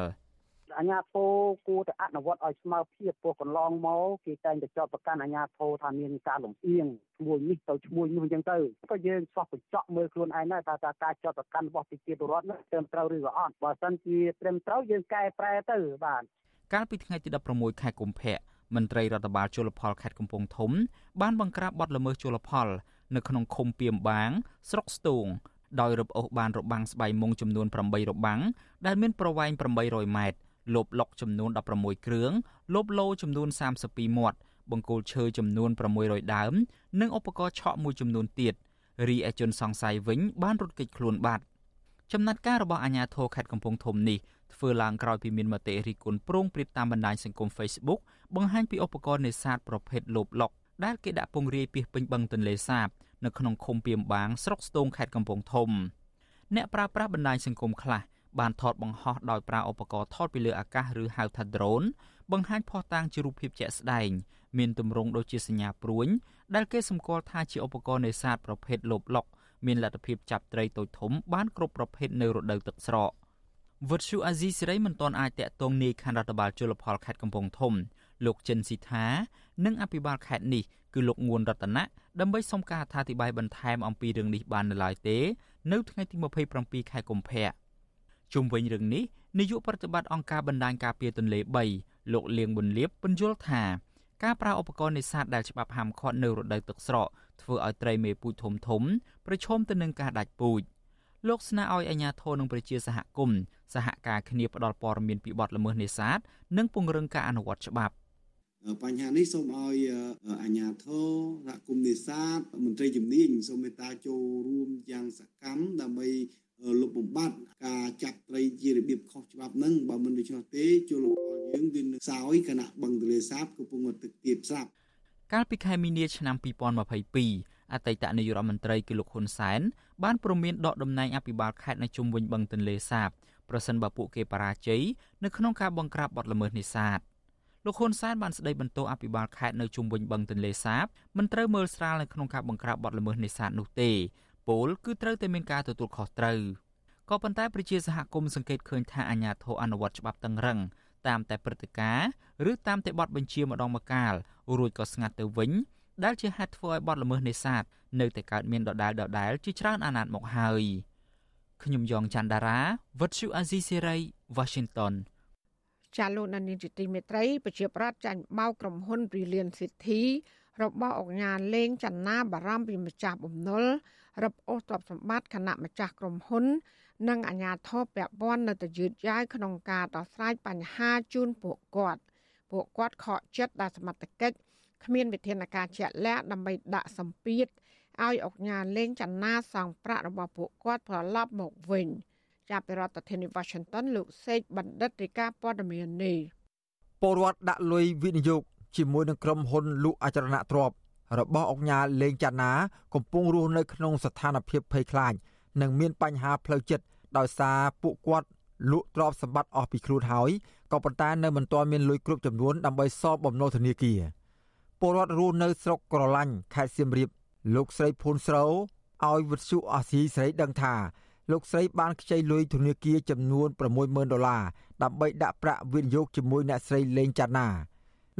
អាញាធរគួរតែអនុវត្តឲ្យស្មើភាពពោះកន្លងមកគេតែងតែចោទប្រកាន់អាញាធរថាមានការលំអៀងឈ្មោះនេះទៅឈ្មោះនោះអញ្ចឹងទៅក៏យើងស្វះបញ្ចក់មើលខ្លួនឯងដែរថាតើការចោទប្រកាន់របស់ប្រជាពលរដ្ឋនោះត្រឹមត្រូវឬក៏អត់បើសិនជាត្រឹមត្រូវយើងកែប្រែទៅបាទកាលពីថ្ងៃទី16ខែកុម្ភៈ មន្ត្រីរដ្ឋបាលជលផលខេត្តកំពង់ធំ បានបង្ក្រាបបទល្មើសជលផល នៅក្នុងឃុំពីមបាង ស្រុកស្ទូងដោយរឹបអូសបានរបាំងស្បៃមុងចំនួន8របាំងដែលមានប្រវែង800ម៉ែត្រលបលុកចំនួន16គ្រឿងលបលោចំនួន32មាត់បង្គោលឈើចំនួន600ដើម និងឧបករណ៍ឆក់មួយចំនួនទៀតរីឯជនសង្ស័យវិញបានរត់គេចខ្លួនបាត់ចំណាត់ការរបស់អាជ្ញាធរខេត្តកំពង់ធំនេះ ធ្វើឡើងក្រោយពីមានមតិរិះគន់ប្រងព្រាតតាមបណ្ដាញសង្គម Facebook បង្ហាញពីឧបករណ៍នេសាទប្រភេទលបលុកដែលគេដាក់ពង្រាយពីពេញបឹងទន្លេសាបនៅក្នុងឃុំពីមបាងស្រុកស្ទងខេត្តកំពង់ធំអ្នកប្រើប្រាស់បណ្ដាញសង្គមខ្លះបានថតបង្ហោះដោយប្រើឧបករណ៍ថតពីលើអាកាសឬហៅថា drone បង្ហាញផុសតាងជារូបភាពជាក់ស្ដែងមានទម្រង់ដូចជាសញ្ញាព្រួញដែលគេសម្គាល់ថាជាឧបករណ៍នេសាទប្រភេទលបលុកមានលទ្ធភាពចាប់ត្រីតូចធំបានគ្រប់ប្រភេទនៅរដូវទឹកស្រក វត្តឈូអាស៊ីសេរីមិនទាន់អាចតាក់ទងនាយខណ្ឌរដ្ឋបាលជលផលខេត្តកំពង់ធំ លោកចិនស៊ីថានិងអភិបាលខេត្តនេះគឺលោកងួនរតនៈដើម្បីសុំការអធិប្បាយបន្ថែមអំពីរឿងនេះបាននៅឡើយទេ នៅថ្ងៃទី27ខែកុម្ភៈជុំវិញរឿងនេះនាយកប្រតិបត្តិអង្គការបណ្ដាញការពារទន្លេ3លោកលៀងប៊ុនលៀបពន្យល់ថាការប្រើឧបករណ៍នេសាទដែលច្បាប់ហាមឃាត់នៅរដូវទឹកស្រកធ្វើឲ្យត្រីមេពូជធំធំប្រឈមទៅនឹងការដាច់ពូជ លោកស្នើឲ្យអាជ្ញាធរនិងប្រជាសហគមន៍សហការគ្នាផ្តល់ព័ត៌មានពីបទល្មើសនេសាទនិងពង្រឹងការអនុវត្តច្បាប់បញ្ហានេះសូមឲ្យអាជ្ញាធរសហគមន៍នេសាទមន្ត្រីជំនាញសូមមេត្តាចូលរួមយ៉ាងសកម្មដើម្បីលុបបំបាត់ការចាប់ត្រីជារបៀបខុសច្បាប់ហ្នឹងបើមិនដូច្នោះទេជលផលយើងវានឹងសោយគណៈបឹងទលេសាបកំពុងទឹកទាបស្រាប់កាលពីខែមីនាឆ្នាំ2022អតីតនាយករដ្ឋមន្ត្រីគឺលោកហ៊ុនសែន បានព្រមានដកតំណែងអភិបាលខេត្តនៅជុំវិញបឹងទន្លេសាបប្រសិនបើពួកគេបរាជ័យនៅក្នុងការបង្ក្រាបបទល្មើសនេសាទលោកហ៊ុនសែនបានស្ដីបន្ទោសអភិបាលខេត្តនៅជុំវិញបឹងទន្លេសាបមិនត្រូវមើលស្រាលនៅក្នុងការបង្ក្រាបបទល្មើសនេសាទនោះទេពលគឺត្រូវតែមានការទទួលខុសត្រូវក៏ប៉ុន្តែប្រជាសហគមន៍សង្កេតឃើញថាអាញាធរអនុវត្តច្បាប់តឹងរឹងតាមតែព្រឹត្តិការណ៍ឬតាមតែបទបញ្ជាម្ដងម្កាលរួចក៏ស្ងាត់ទៅវិញ ដែលជាហេតុធ្វើឲ្យបទល្មើសនេសាទនៅតែកើតមានដដែលដដែលជាច្រើនអាណត្តិមកហើយខ្ញុំយ៉ងច័ន្ទដារាវិទ្យុអាស៊ីសេរី Washington ចាលោកនានីជាទីមេត្រីប្រជាប្រដ្ឋចាញ់បោកក្រុមហ៊ុន Brilliant City របស់អង្គការលេងចនាបារម្ភពីម្ចាស់បំណុលរឹបអូសទ្រព្យសម្បត្តិគណៈម្ចាស់ក្រុមហ៊ុន និងអាជ្ញាធរពាក់ព័ន្ធនៅតែយឺតយ៉ាវក្នុងការដោះស្រាយបញ្ហាជូនពួកគាត់ពួកគាត់ខកចិត្តដែលសមត្ថកិច្ច គ្មានវិធានការជាក់លាក់ដើម្បីដាក់សម្ពាធឲ្យអង្គការលេងចនាសងប្រាក់របស់ពួកគាត់ត្រឡប់មកវិញចាប់ពីរដ្ឋធានី Washington លោកសេកបណ្ឌិតរាជការព័ត៌មាននេះពលរដ្ឋដាក់លុយវិនិយោគជាមួយនឹងក្រុមហ៊ុនលក់អចលនទ្រព្យរបស់អង្គការលេងចាណា កំពុងរស់នៅក្នុងស្ថានភាពភ័យខ្លាចនិងមានបញ្ហាផ្លូវចិត្តដោយសារពួកគាត់លក់ទ្រព្យសម្បត្តិអស់ពីខ្លួនហើយក៏ប៉ុន្តែនៅមិនទាន់មានលុយគ្រប់ចំនួនដើម្បីសងបំណុលធនាគារ ពលរដ្ឋរស់នៅស្រុកក្រឡាញ់ខេត្តសៀមរាបលោកស្រីភួនស្រូវឲ្យវិទ្យុអាស៊ីសេរីដឹងថាលោកស្រីបានខ្ចីលុយធនាគារចំនួន60000ដុល្លារដើម្បីដាក់ប្រាក់វិនិយោគជាមួយអ្នកស្រីលេងចាណា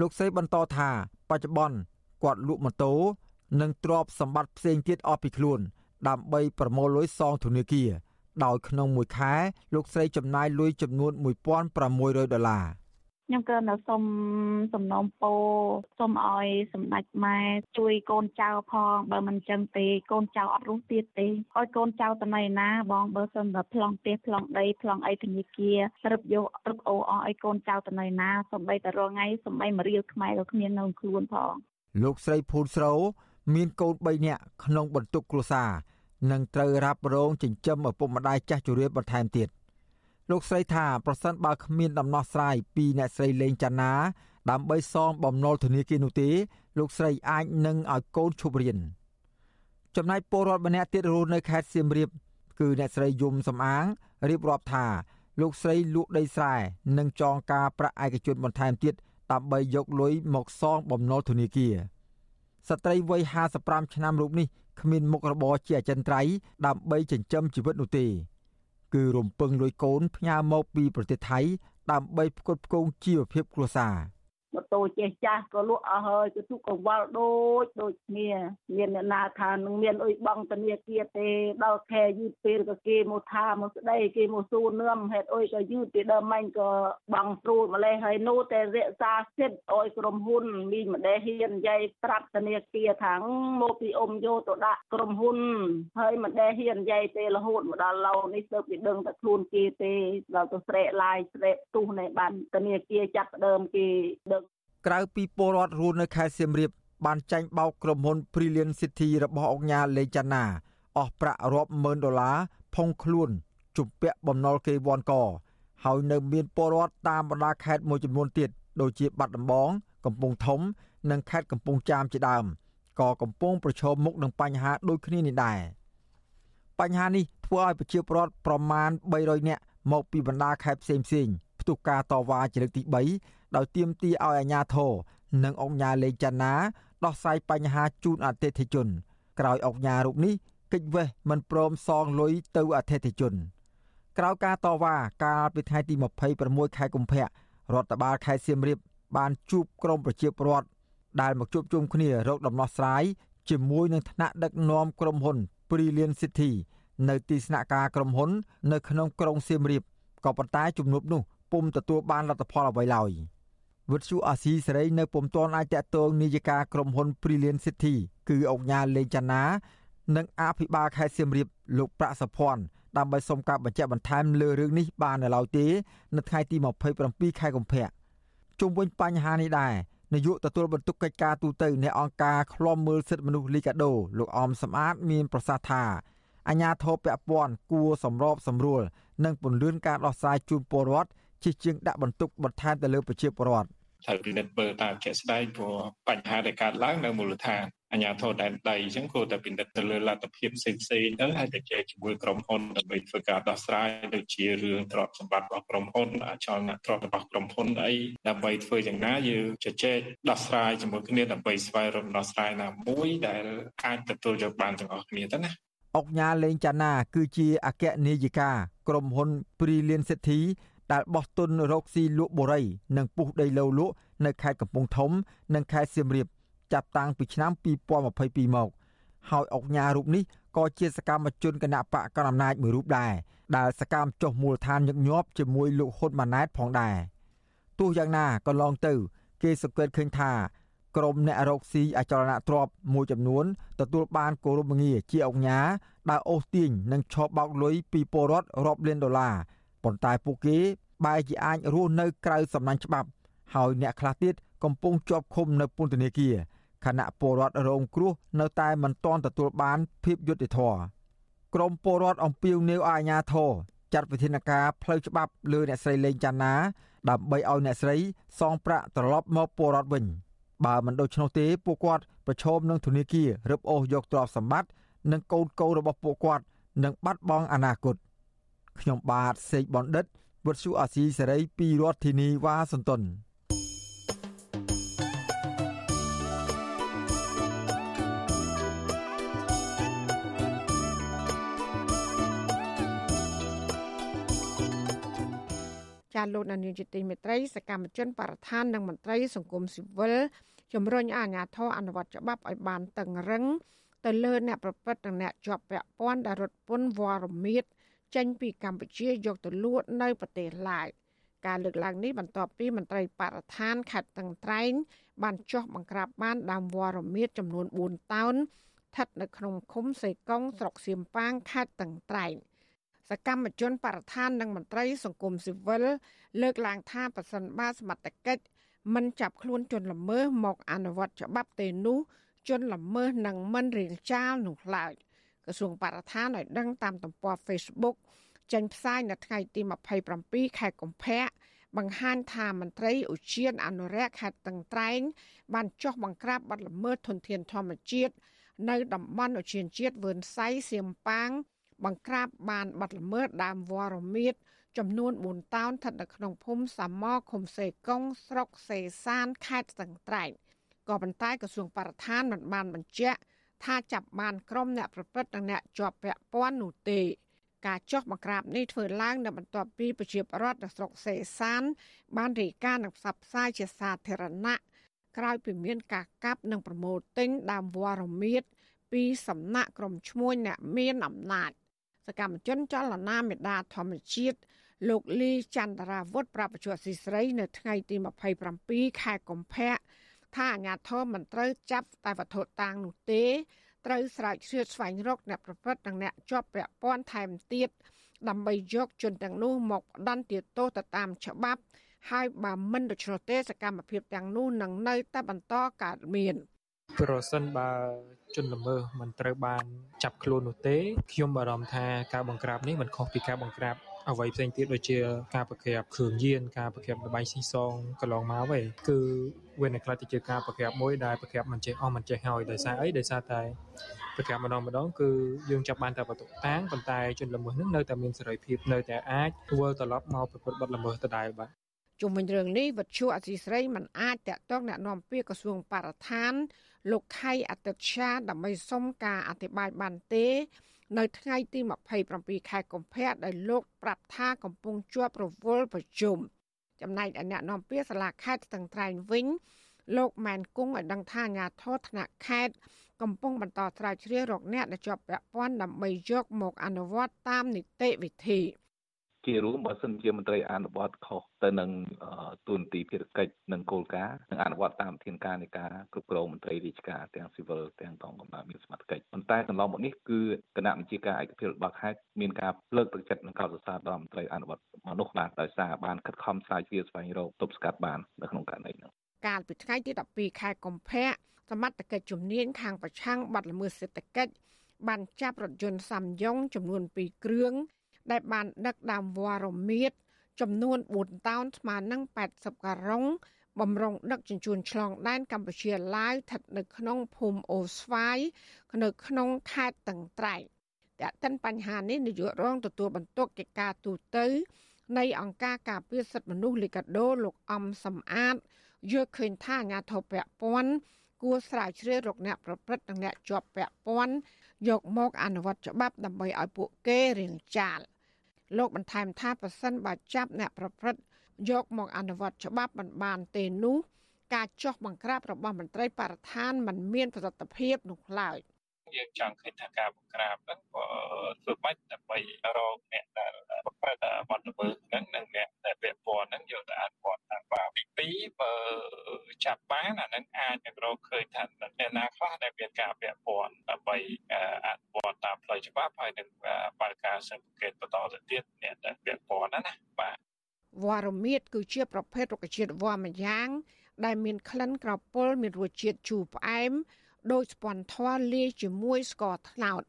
លោកស្រីបន្តថាបច្ចុប្បន្នគាត់លក់ម៉ូតូនិងទ្រព្យសម្បត្តិផ្សេងទៀតអស់ពីខ្លួន ដើម្បីប្រមូលលុយសងធនាគារដោយក្នុងមួយខែលោកស្រីចំណាយលុយចំនួន1600ដុល្លារ ខ្ញុំក៏នៅសុំសំណូមពរសុំឲ្យសម្ដេចម៉ែជួយកូនចៅផងបើមិនចឹងទេកូនចៅអត់រស់ទៀតទេឲ្យកូនចៅទៅណៃណាបងបើសិនតែប្លង់ផ្ទះប្លង់ដីប្លង់អីធនាគាររឹបយករឹបអូអស់ឲ្យកូនចៅទៅណៃណាសំបីតែរងថ្ងៃសំបីមួយរៀលខ្មែរក៏គ្មាននៅខ្លួនផងលោកស្រីភូនស្រូវមានកូន3នាក់ក្នុងបន្ទុកគ្រួសារនិងត្រូវរ៉ាប់រងចិញ្ចឹមឪពុកម្ដាយចាស់ជរាបន្ថែមទៀត លោកស្រីថាប្រសិនបើគ្មានដំណោះស្រាយពីអ្នកស្រីលេងចាណា ដើម្បីសងបំណុលធនាគារនោះទេ លោកស្រីអាចនឹងឲ្យកូនឈប់រៀនចំណែកពលរដ្ឋម្នាក់ទៀតរស់នៅខេត្តសៀមរាបគឺអ្នកស្រីយំសំអាងរៀបរាប់ថាលោកស្រីលក់ដីស្រែនិងចងការប្រាក់ឯកជនបន្ថែមទៀតដើម្បីយកលុយមកសងបំណុលធនាគារស្ត្រីវ័យ55ឆ្នាំរូបនេះគ្មានមុខរបរជាអចិន្ត្រៃយ៍ដើម្បីចិញ្ចឹមជីវិតនោះទេ គឺរំពឹងលួយកូនផ្ញើមកពីប្រទេសថៃដើម្បីផ្គត់ផ្គង់ជីវភាពគ្រួសារ។ ម៉ូតូចេះចាស់ក៏លក់អស់ហើយក៏ទូកង្វល់ដូចដូចគ្នាមានអ្នកណាថានឹងមានអុយបងធនាគារទេដល់ខែយឺតពេលក៏គេមកថាមកស្ដីគេមកសួរនឿមហេតុអុយក៏យឺតពីដើមមិញក៏បងស្រួលម្លេះហើយនោះតែរក្សាសិទ្ធអុយក្រុមហ៊ុនមីម្ដេះហ៊ាននិយាយប្រាប់ធនាគារថាមកពីអ៊ំយកទៅដាក់ក្រុមហ៊ុនហើយម្ដេះហ៊ាននិយាយទេរហូតមកដល់ឡូវនេះទៅពីដឹងតែខ្លួនគេទេដល់ទៅស្រែកឡាយស្រែកទុះនៃបានធនាគារចាប់ដើមគេដឹង ក្រៅពីពលរដ្ឋរស់នៅខេត្តសៀមរាបបានចាញ់បោកក្រុមហ៊ុន Brilliant City របស់អង្គការលេចាណាអស់ប្រាក់រាប់ម៉ឺនដុល្លារផុងខ្លួនជំពាក់បំណុលគេវ័នកហើយនៅមានពលរដ្ឋតាមបណ្ដាខេត្តមួយចំនួនទៀតដូចជាបាត់ដំបងកំពង់ធំ និងខេត្តកំពង់ចាមជាដើមក៏កំពុងប្រឈមមុខនឹងបញ្ហាដូចគ្នានេះដែរបញ្ហានេះធ្វើឲ្យប្រជាពលរដ្ឋប្រមាណ300នាក់មកពីបណ្ដាខេត្តផ្សេងៗផ្ទុះការតវ៉ាជាលើកទី3 ដោយទាមទារឲ្យអាជ្ញាធរនិងអង្គការលេខចាណាដោះស្រាយបញ្ហាជូនអតិថិជន ក្រោយអង្គការរូបនេះកិច្ចវេះមិនព្រមសងលុយទៅអតិថិជន ក្រោយការតវ៉ាកាលពីថ្ងៃទី26ខែកុម្ភៈរដ្ឋបាលខេត្តសៀមរាបបានជួបក្រុមប្រជាពលរដ្ឋដែលមកជួបជុំគ្នារកដំណោះស្រាយជាមួយនឹងថ្នាក់ដឹកនាំក្រុមហ៊ុន Brilliant City នៅទីស្នាក់ការក្រុមហ៊ុន នៅក្នុងក្រុងសៀមរាបក៏ប៉ុន្តែជំនួបនោះពុំទទួលបានលទ្ធផលអ្វីឡើយ វិទ្យុអាស៊ីសេរីនៅពុំទាន់អាចតតងនាយការក្រុមហ៊ុន Brilliant City គឺអង្គញាលេងចាណានិងអភិបាលខេត្តសៀមរាបលោកប្រាក់សុភ័ណ្ឌដើម្បីសុំការបញ្ជាក់បន្ថែមលើរឿងនេះបាននៅឡើយទេនៅថ្ងៃទី27ខែកុម្ភៈជុំវិញបញ្ហានេះដែរនាយកទទួលបន្ទុកកិច្ចការទូតនៃអង្គការឃ្លាំមើលសិទ្ធិមនុស្សលីកាដូលោកអមសំអាតមានប្រសាសន៍ថាអាញាធរពពាន់គួរសម្របសម្រួល និងពន្យាការដោះស្រាយជូនពលរដ្ឋជាជាងដាក់បន្ទុកបន្ថែមទៅលើប្រជាពលរដ្ឋ ត្រូវពិនិត្យមើលតាមជាក់ស្ដែងព្រោះបញ្ហាដែលកើតឡើងនៅមូលដ្ឋានអញ្ញាធរដែនដីអញ្ចឹងគួរតែពិនិត្យទៅលើលទ្ធភាពផ្សេងផ្សេងទៅហើយទៅជែកជាមួយក្រុមហ៊ុនដើម្បីធ្វើការដោះស្រាយដូចជារឿងទ្រព្យសម្បត្តិរបស់ក្រុមហ៊ុនអចលនទ្រព្យរបស់ក្រុមហ៊ុនអីដើម្បីធ្វើយ៉ាងណាយើងជជែកដោះស្រាយជាមួយគ្នាដើម្បីស្វែងរកដោះស្រាយណាមួយដែលអាចទទួលយកបានទាំងអស់គ្នាទៅណាអុកញ៉ាលេងចាណា គឺជាអគ្គនាយិកាក្រុមហ៊ុន Brilliant City ដែលបោះទុនរកស៊ីលក់បូរី និងពុះដីឡូវលក់នៅខេត្តកំពង់ធំ និងខេត្តសៀមរាបចាប់តាំងពីឆ្នាំ2022មកហើយអុកញ៉ារូបនេះក៏ជាសកម្មជនគណៈបកកណ្ដាលអំណាចមួយរូបដែរដែលសកម្មចុះមូលដ្ឋានញឹកញាប់ជាមួយលោកហ៊ុនម៉ាណែតផងដែរទោះយ៉ាងណាក៏ឡងទៅ គេសង្កេតឃើញថាក្រុមអ្នករកស៊ីអចលនទ្រព្យមួយចំនួនទទួលបានគោរពងារជាអង្គញាដើរអូសទាញនិងឆោបបោកលុយពីពលរដ្ឋរាប់លានដុល្លារ ប៉ុន្តែពួកគេបែរជាអាចរស់នៅក្រៅសំណាញ់ច្បាប់ ហើយអ្នកខ្លះទៀតកំពុងជាប់ឃុំនៅពន្ធនាគារខណៈពលរដ្ឋរងគ្រោះនៅតែមិនទាន់ទទួលបានភាពយុត្តិធម៌ក្រមពលរដ្ឋអំពាវនាវឲ្យអាជ្ញាធរចាត់វិធានការផ្លូវច្បាប់លើអ្នកស្រីលេងចាន់ណាដើម្បីឲ្យអ្នកស្រីសងប្រាក់ត្រឡប់មកពលរដ្ឋវិញបើមិនដូច្នោះទេពួកគាត់ប្រឈមនឹងធនាគាររឹបអូសយកទ្រព្យសម្បត្តិនិងកូនកូនរបស់ពួកគាត់នឹងបាត់បង់អនាគត ខ្ញុំបាទសេកបណ្ឌិតវុទ្ធុអាស៊ីសេរីពីរដ្ឋធានីវ៉ាស៊ីនតោនចាលោកនានីជាទីមេត្រីសកម្មជនបរិស្ថាននិងមន្ត្រីសង្គមស៊ីវិលជំរុញឲ្យអាជ្ញាធរអនុវត្តច្បាប់ឲ្យបានតឹងរឹងទៅលើអ្នកប្រព្រឹត្តនិងអ្នកជាប់ពាក់ព័ន្ធដែលរត់ពន្ធវត្តរមៀត ចេញពីកម្ពុជាយកទៅលក់នៅប្រទេសឡាវការលើកឡើងនេះបន្ទាប់ពីមន្ត្រីបរិស្ថានខេត្តតឹងត្រែងបានចោះបង្ក្រាបបានដើមវត្តរមៀតចំនួន4តោនស្ថិតនៅក្នុងឃុំសេកុងស្រុកសៀមប៉ាងខេត្តតឹងត្រែងសកម្មជនបរិស្ថាននិងមន្ត្រីសង្គមស៊ីវិលលើកឡើងថាប្រសិនបើសមត្ថកិច្ចមិនចាប់ខ្លួនជនល្មើសមកអនុវត្តច្បាប់ទេនោះជនល្មើសនឹងមិនរៀងចាលនោះឡើយ ក្រសួងបរិស្ថានឲ្យដឹងតាមទំព័រ Facebook ចេញផ្សាយនៅថ្ងៃទី27ខែកុម្ភៈបង្ហាញថាមន្ត្រីឧទ្យានអនុរក្សខេត្តតឹងត្រែង បានចុះបង្ក្រាបបទល្មើសធនធានធម្មជាតិនៅតំបន់ឧទ្យានជាតិវឿនសៃសៀមប៉ាង បង្ក្រាបបានបទល្មើសដើមវរមៀតចំនួន4តោនស្ថិតនៅក្នុងភូមិសាមឃុំសេកុងស្រុកសេសានខេត្តស្ទឹងត្រែងក៏ប៉ុន្តែក្រសួងបរិស្ថានមិនបានបញ្ជាក់ ថាចាប់បានក្រុមអ្នកប្រព្រឹត្តនិងអ្នកជាប់ពាក់ព័ន្ធនោះទេការចោះបង្ក្រាបនេះធ្វើឡើងនៅបន្ទាប់ពីប្រជាពលរដ្ឋនៅស្រុកសេសាន បានរាយការណ៍និងផ្សព្វផ្សាយជាសាធារណៈក្រោយពីមានការកាប់និងប្រមូលទិញដើមវរមៀតពីសំណាក់ក្រុមឈ្មួញអ្នកមានអំណាចសកម្មជនចលនាមេដាធម្មជាតិលោកលីចន្ទរាវុធប្រាប់បច្ចុប្បន្នស៊ីស្រី នៅថ្ងៃទី27ខែកុម្ភៈ ថាអាញាធមមិនត្រូវចាប់តែវត្ថុតាងនោះទេត្រូវស្រែកជ្រៀតស្វែងរកអ្នកប្រព្រឹត្តនិងអ្នកជាប់ពាក់ព័ន្ធថែមទៀតដើម្បីយកជនទាំងនោះមកផ្ដន្ទាទោសទៅតាមច្បាប់ហើយបើមិនដូច្នោះទេសកម្មភាពទាំងនោះនឹងនៅតែបន្តកើតមានប្រសិនបើជនល្មើសមិនត្រូវបានចាប់ខ្លួននោះទេខ្ញុំបារម្ភថាការបង្ក្រាបនេះមិនខុសពីការបង្ក្រាប អ្វីផ្សេងទៀតដូចជាការប្រក្រាបគ្រឿងញៀនការប្រក្រាបលបែងស៊ីសងកន្លងមកវិញគឺវានឹងខ្លះទៅជាការប្រក្រាបមួយដែលប្រក្រាបមិនចេះអស់មិនចេះហើយដោយសារអីដោយសារតែប្រក្រាបម្ដងម្ដងគឺយើងចាប់បានតែបន្ទុកតាំងប៉ុន្តែជនល្មើសនឹងនៅតែមានសេរីភាពនៅតែអាចធ្វើត្រឡប់មកប្រព្រឹត្តបទល្មើសដដែលបាទជុំវិញរឿងនេះវັດឈូអសីស្រីមិនអាចតាក់ទងแนะនាំពាក្យក្រសួងបរិស្ថាន លោកខៃអតិឆាដើម្បីសុំការអធិប្បាយបានទេ នៅថ្ងៃទី27ខែកុម្ភៈដែលលោកប្រាប់ថាកំពុងជាប់រវល់ប្រជុំចំណែកឯអ្នកនាំពាក្យសាលាខេត្តស្ទឹងត្រែងវិញលោកម៉ែនគង់ឲ្យដឹងថាអាញាធរថ្នាក់ខេត្តកំពុងបន្តស្រាវជ្រាវរកអ្នកដែលជាប់ពាក់ព័ន្ធដើម្បីយកមកអនុវត្តតាមនីតិវិធី ជជារួមបើសិនជាមន្ត្រីអនុវត្តខុសទៅនឹងទូនទីភារកិច្ចនិងគោលការណ៍និងអនុវត្តតាមធានការនៃការគ្រប់គ្រងមន្ត្រីរាជការទាំងស៊ីវិលទាំងកងកម្លាំងមានសមត្ថកិច្ចប៉ុន្តែកន្លងមកនេះគឺគណៈបញ្ជាការឯកភាពរបស់ខេត្តមានការលើកទឹកចិត្តនិងកោតសរសើរដល់មន្ត្រីអនុវត្តមនុស្សបានដោយសារបានខិតខំស្រាវជ្រាវស្វែងរកទប់ស្កាត់បាននៅក្នុងករណីនេះកាលពីថ្ងៃទី12ខែកុម្ភៈសមត្ថកិច្ចជំនាញខាងប្រឆាំងបាត់ល្មើសសេដ្ឋកិច្ចបានចាប់រថយន្តសាំយ៉ុងចំនួន2គ្រឿង ដែលបានដឹកដើមវល្លិមៀតចំនួន4តោនស្មើនឹង80ការ៉ុងបំរុងដឹកជញ្ជូនឆ្លងដែនកម្ពុជាឡាវស្ថិតនៅក្នុងភូមិអូស្វាយនៅក្នុងខេត្តតឹងត្រែងតែតិនបញ្ហានេះនាយករងទទួលបន្ទុកកិច្ចការទូតនៃអង្គការការពារសិទ្ធិមនុស្សលីកាដូលោកអំសំអាតយល់ឃើញថាអាញាធិបពពន់គួរស្រាវជ្រាវរកអ្នកប្រព្រឹត្តនិងអ្នកជាប់ពាក់ព័ន្ធយកមកអនុវត្តច្បាប់ដើម្បីឲ្យពួកគេរៀងចាល លោកបន្ថែមថាប្រសិនបើចាប់អ្នកប្រព្រឹត្តយកមកអនុវត្តច្បាប់មិនបានទេនោះការចោះបង្ក្រាបរបស់មន្ត្រីបរិស្ថានមិនមានប្រសិទ្ធភាពនោះឡើយ យើងចង់ឃើញថាការបង្ក្រាបហ្នឹងក៏ធ្វើបាច់ដើម្បីរកអ្នកដែលប្រព្រឹត្តបទល្មើសហ្នឹងនិងអ្នកដែលពាក់ព័ន្ធហ្នឹងយកទៅអនុវត្តតាមបាទទី2បើចាប់បានអាហ្នឹងអាចនឹងរកឃើញថាអ្នកណាខ្លះដែលមានការពាក់ព័ន្ធដើម្បីអនុវត្តតាមផ្លូវច្បាប់ហើយនឹងបើកការស៊ើបអង្កេតបន្តទៅទៀតអ្នកដែលពាក់ព័ន្ធណាណាបាទវល្លិមៀតគឺជាប្រភេទរុក្ខជាតិវល្លិម្យ៉ាងដែលមានក្លិនក្រពុលមានរសជាតិជូរផ្អែម ដោយស្ពាន់ធម៌លាយជាមួយស្ករត្នោត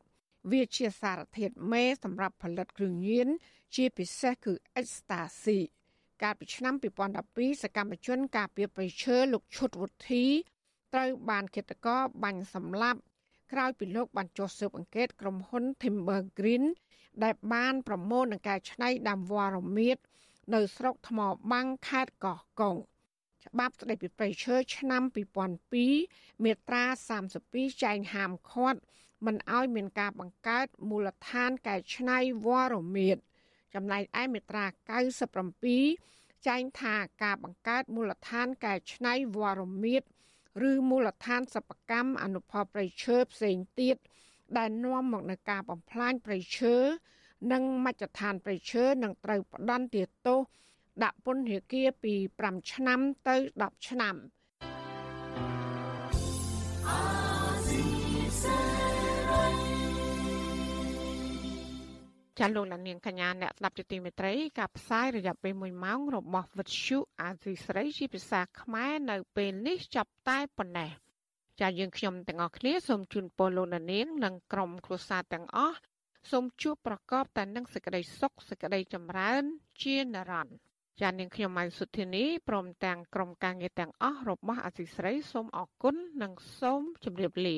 វាជាសារធាតុមេសម្រាប់ផលិតគ្រឿងញៀនជាពិសេសគឺអេស្តាស៊ីកាលពីឆ្នាំ2012សកម្មជនការពារប្រៃឈើលោកឈុតវុធីត្រូវបានគិតកោបាញ់សម្លាប់ក្រោយពីលោកបានចុះស៊ើបអង្កេតក្រុមហ៊ុន Timber Green ដែលបានប្រមូលនឹងការច្នៃដាំវល្លិមៀតនៅស្រុកថ្មបាំងខេត្តកោះកុង ច្បាប់ស្តីពីព្រៃឈើឆ្នាំ2002មាត្រា32ចែងហាមឃាត់មិនឲ្យមានការបង្កើតមូលដ្ឋានកែច្នៃវល្លិមៀតចំណែកឯមាត្រា97ចែងថាការបង្កើតមូលដ្ឋានកែច្នៃវល្លិមៀតឬមូលដ្ឋានសិប្បកម្មអនុផលព្រៃឈើផ្សេងទៀតដែលនាំមកនឹងការបំផ្លាញព្រៃឈើនិងមជ្ឈដ្ឋានព្រៃឈើនឹងត្រូវផ្ដន្ទាទោស ដាក់ពន្ធនាគារពី5ឆ្នាំទៅ10ឆ្នាំចាលោកលានកញ្ញាអ្នកស្ដាប់ជាទីមេត្រីការផ្សាយរយៈពេល1ម៉ោងរបស់វិទ្យុអាស៊ីស្រីជាភាសាខ្មែរនៅពេលនេះចាប់តែប៉ុណ្ណេះចាយើងខ្ញុំទាំងអស់គ្នាសូមជូនពរលោកលាននិងក្រុមគ្រួសារទាំងអស់សូមជួបប្រកបតែនឹងសេចក្តីសុខសេចក្តីចម្រើន ជានិរន្តរ៍ ចានាងខ្ញុំម៉ៅសុធានីព្រមទាំងក្រុមការងារទាំងអស់របស់អសីស្រីសូមអរគុណនិងសូមជម្រាបលា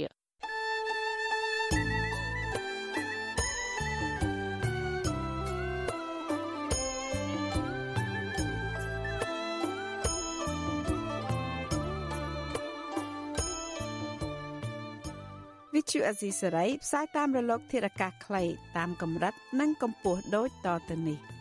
វិទ្យុអេស៊ីសរ៉ៃផ្សាយតាមរលកធារកាសខ្លីតាមកម្រិត និងកម្ពស់ដូចតទៅនេះ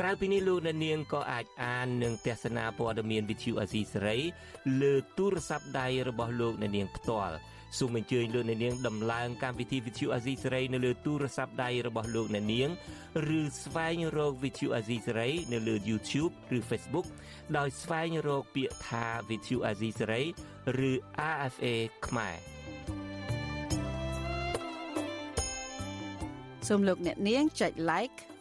ក្រៅពីនេះលោកអ្នកនាងក៏អាចអាននិងទស្សនាព័ត៌មានវិទ្យុអាស៊ីសេរីលើទូរស័ព្ទដៃរបស់លោកអ្នកនាងផ្ទាល់សូមអញ្ជើញលោកអ្នកនាងដំឡើងកម្មវិធីវិទ្យុអាស៊ីសេរីនៅលើទូរស័ព្ទដៃរបស់លោកអ្នកនាងឬស្វែងរកវិទ្យុអាស៊ីសេរីនៅលើ YouTube ឬ Facebook ដោយស្វែងរកពាក្យថាវិទ្យុអាស៊ីសេរីឬ RFA ខ្មែរសូមលោកអ្នកនាងចុច like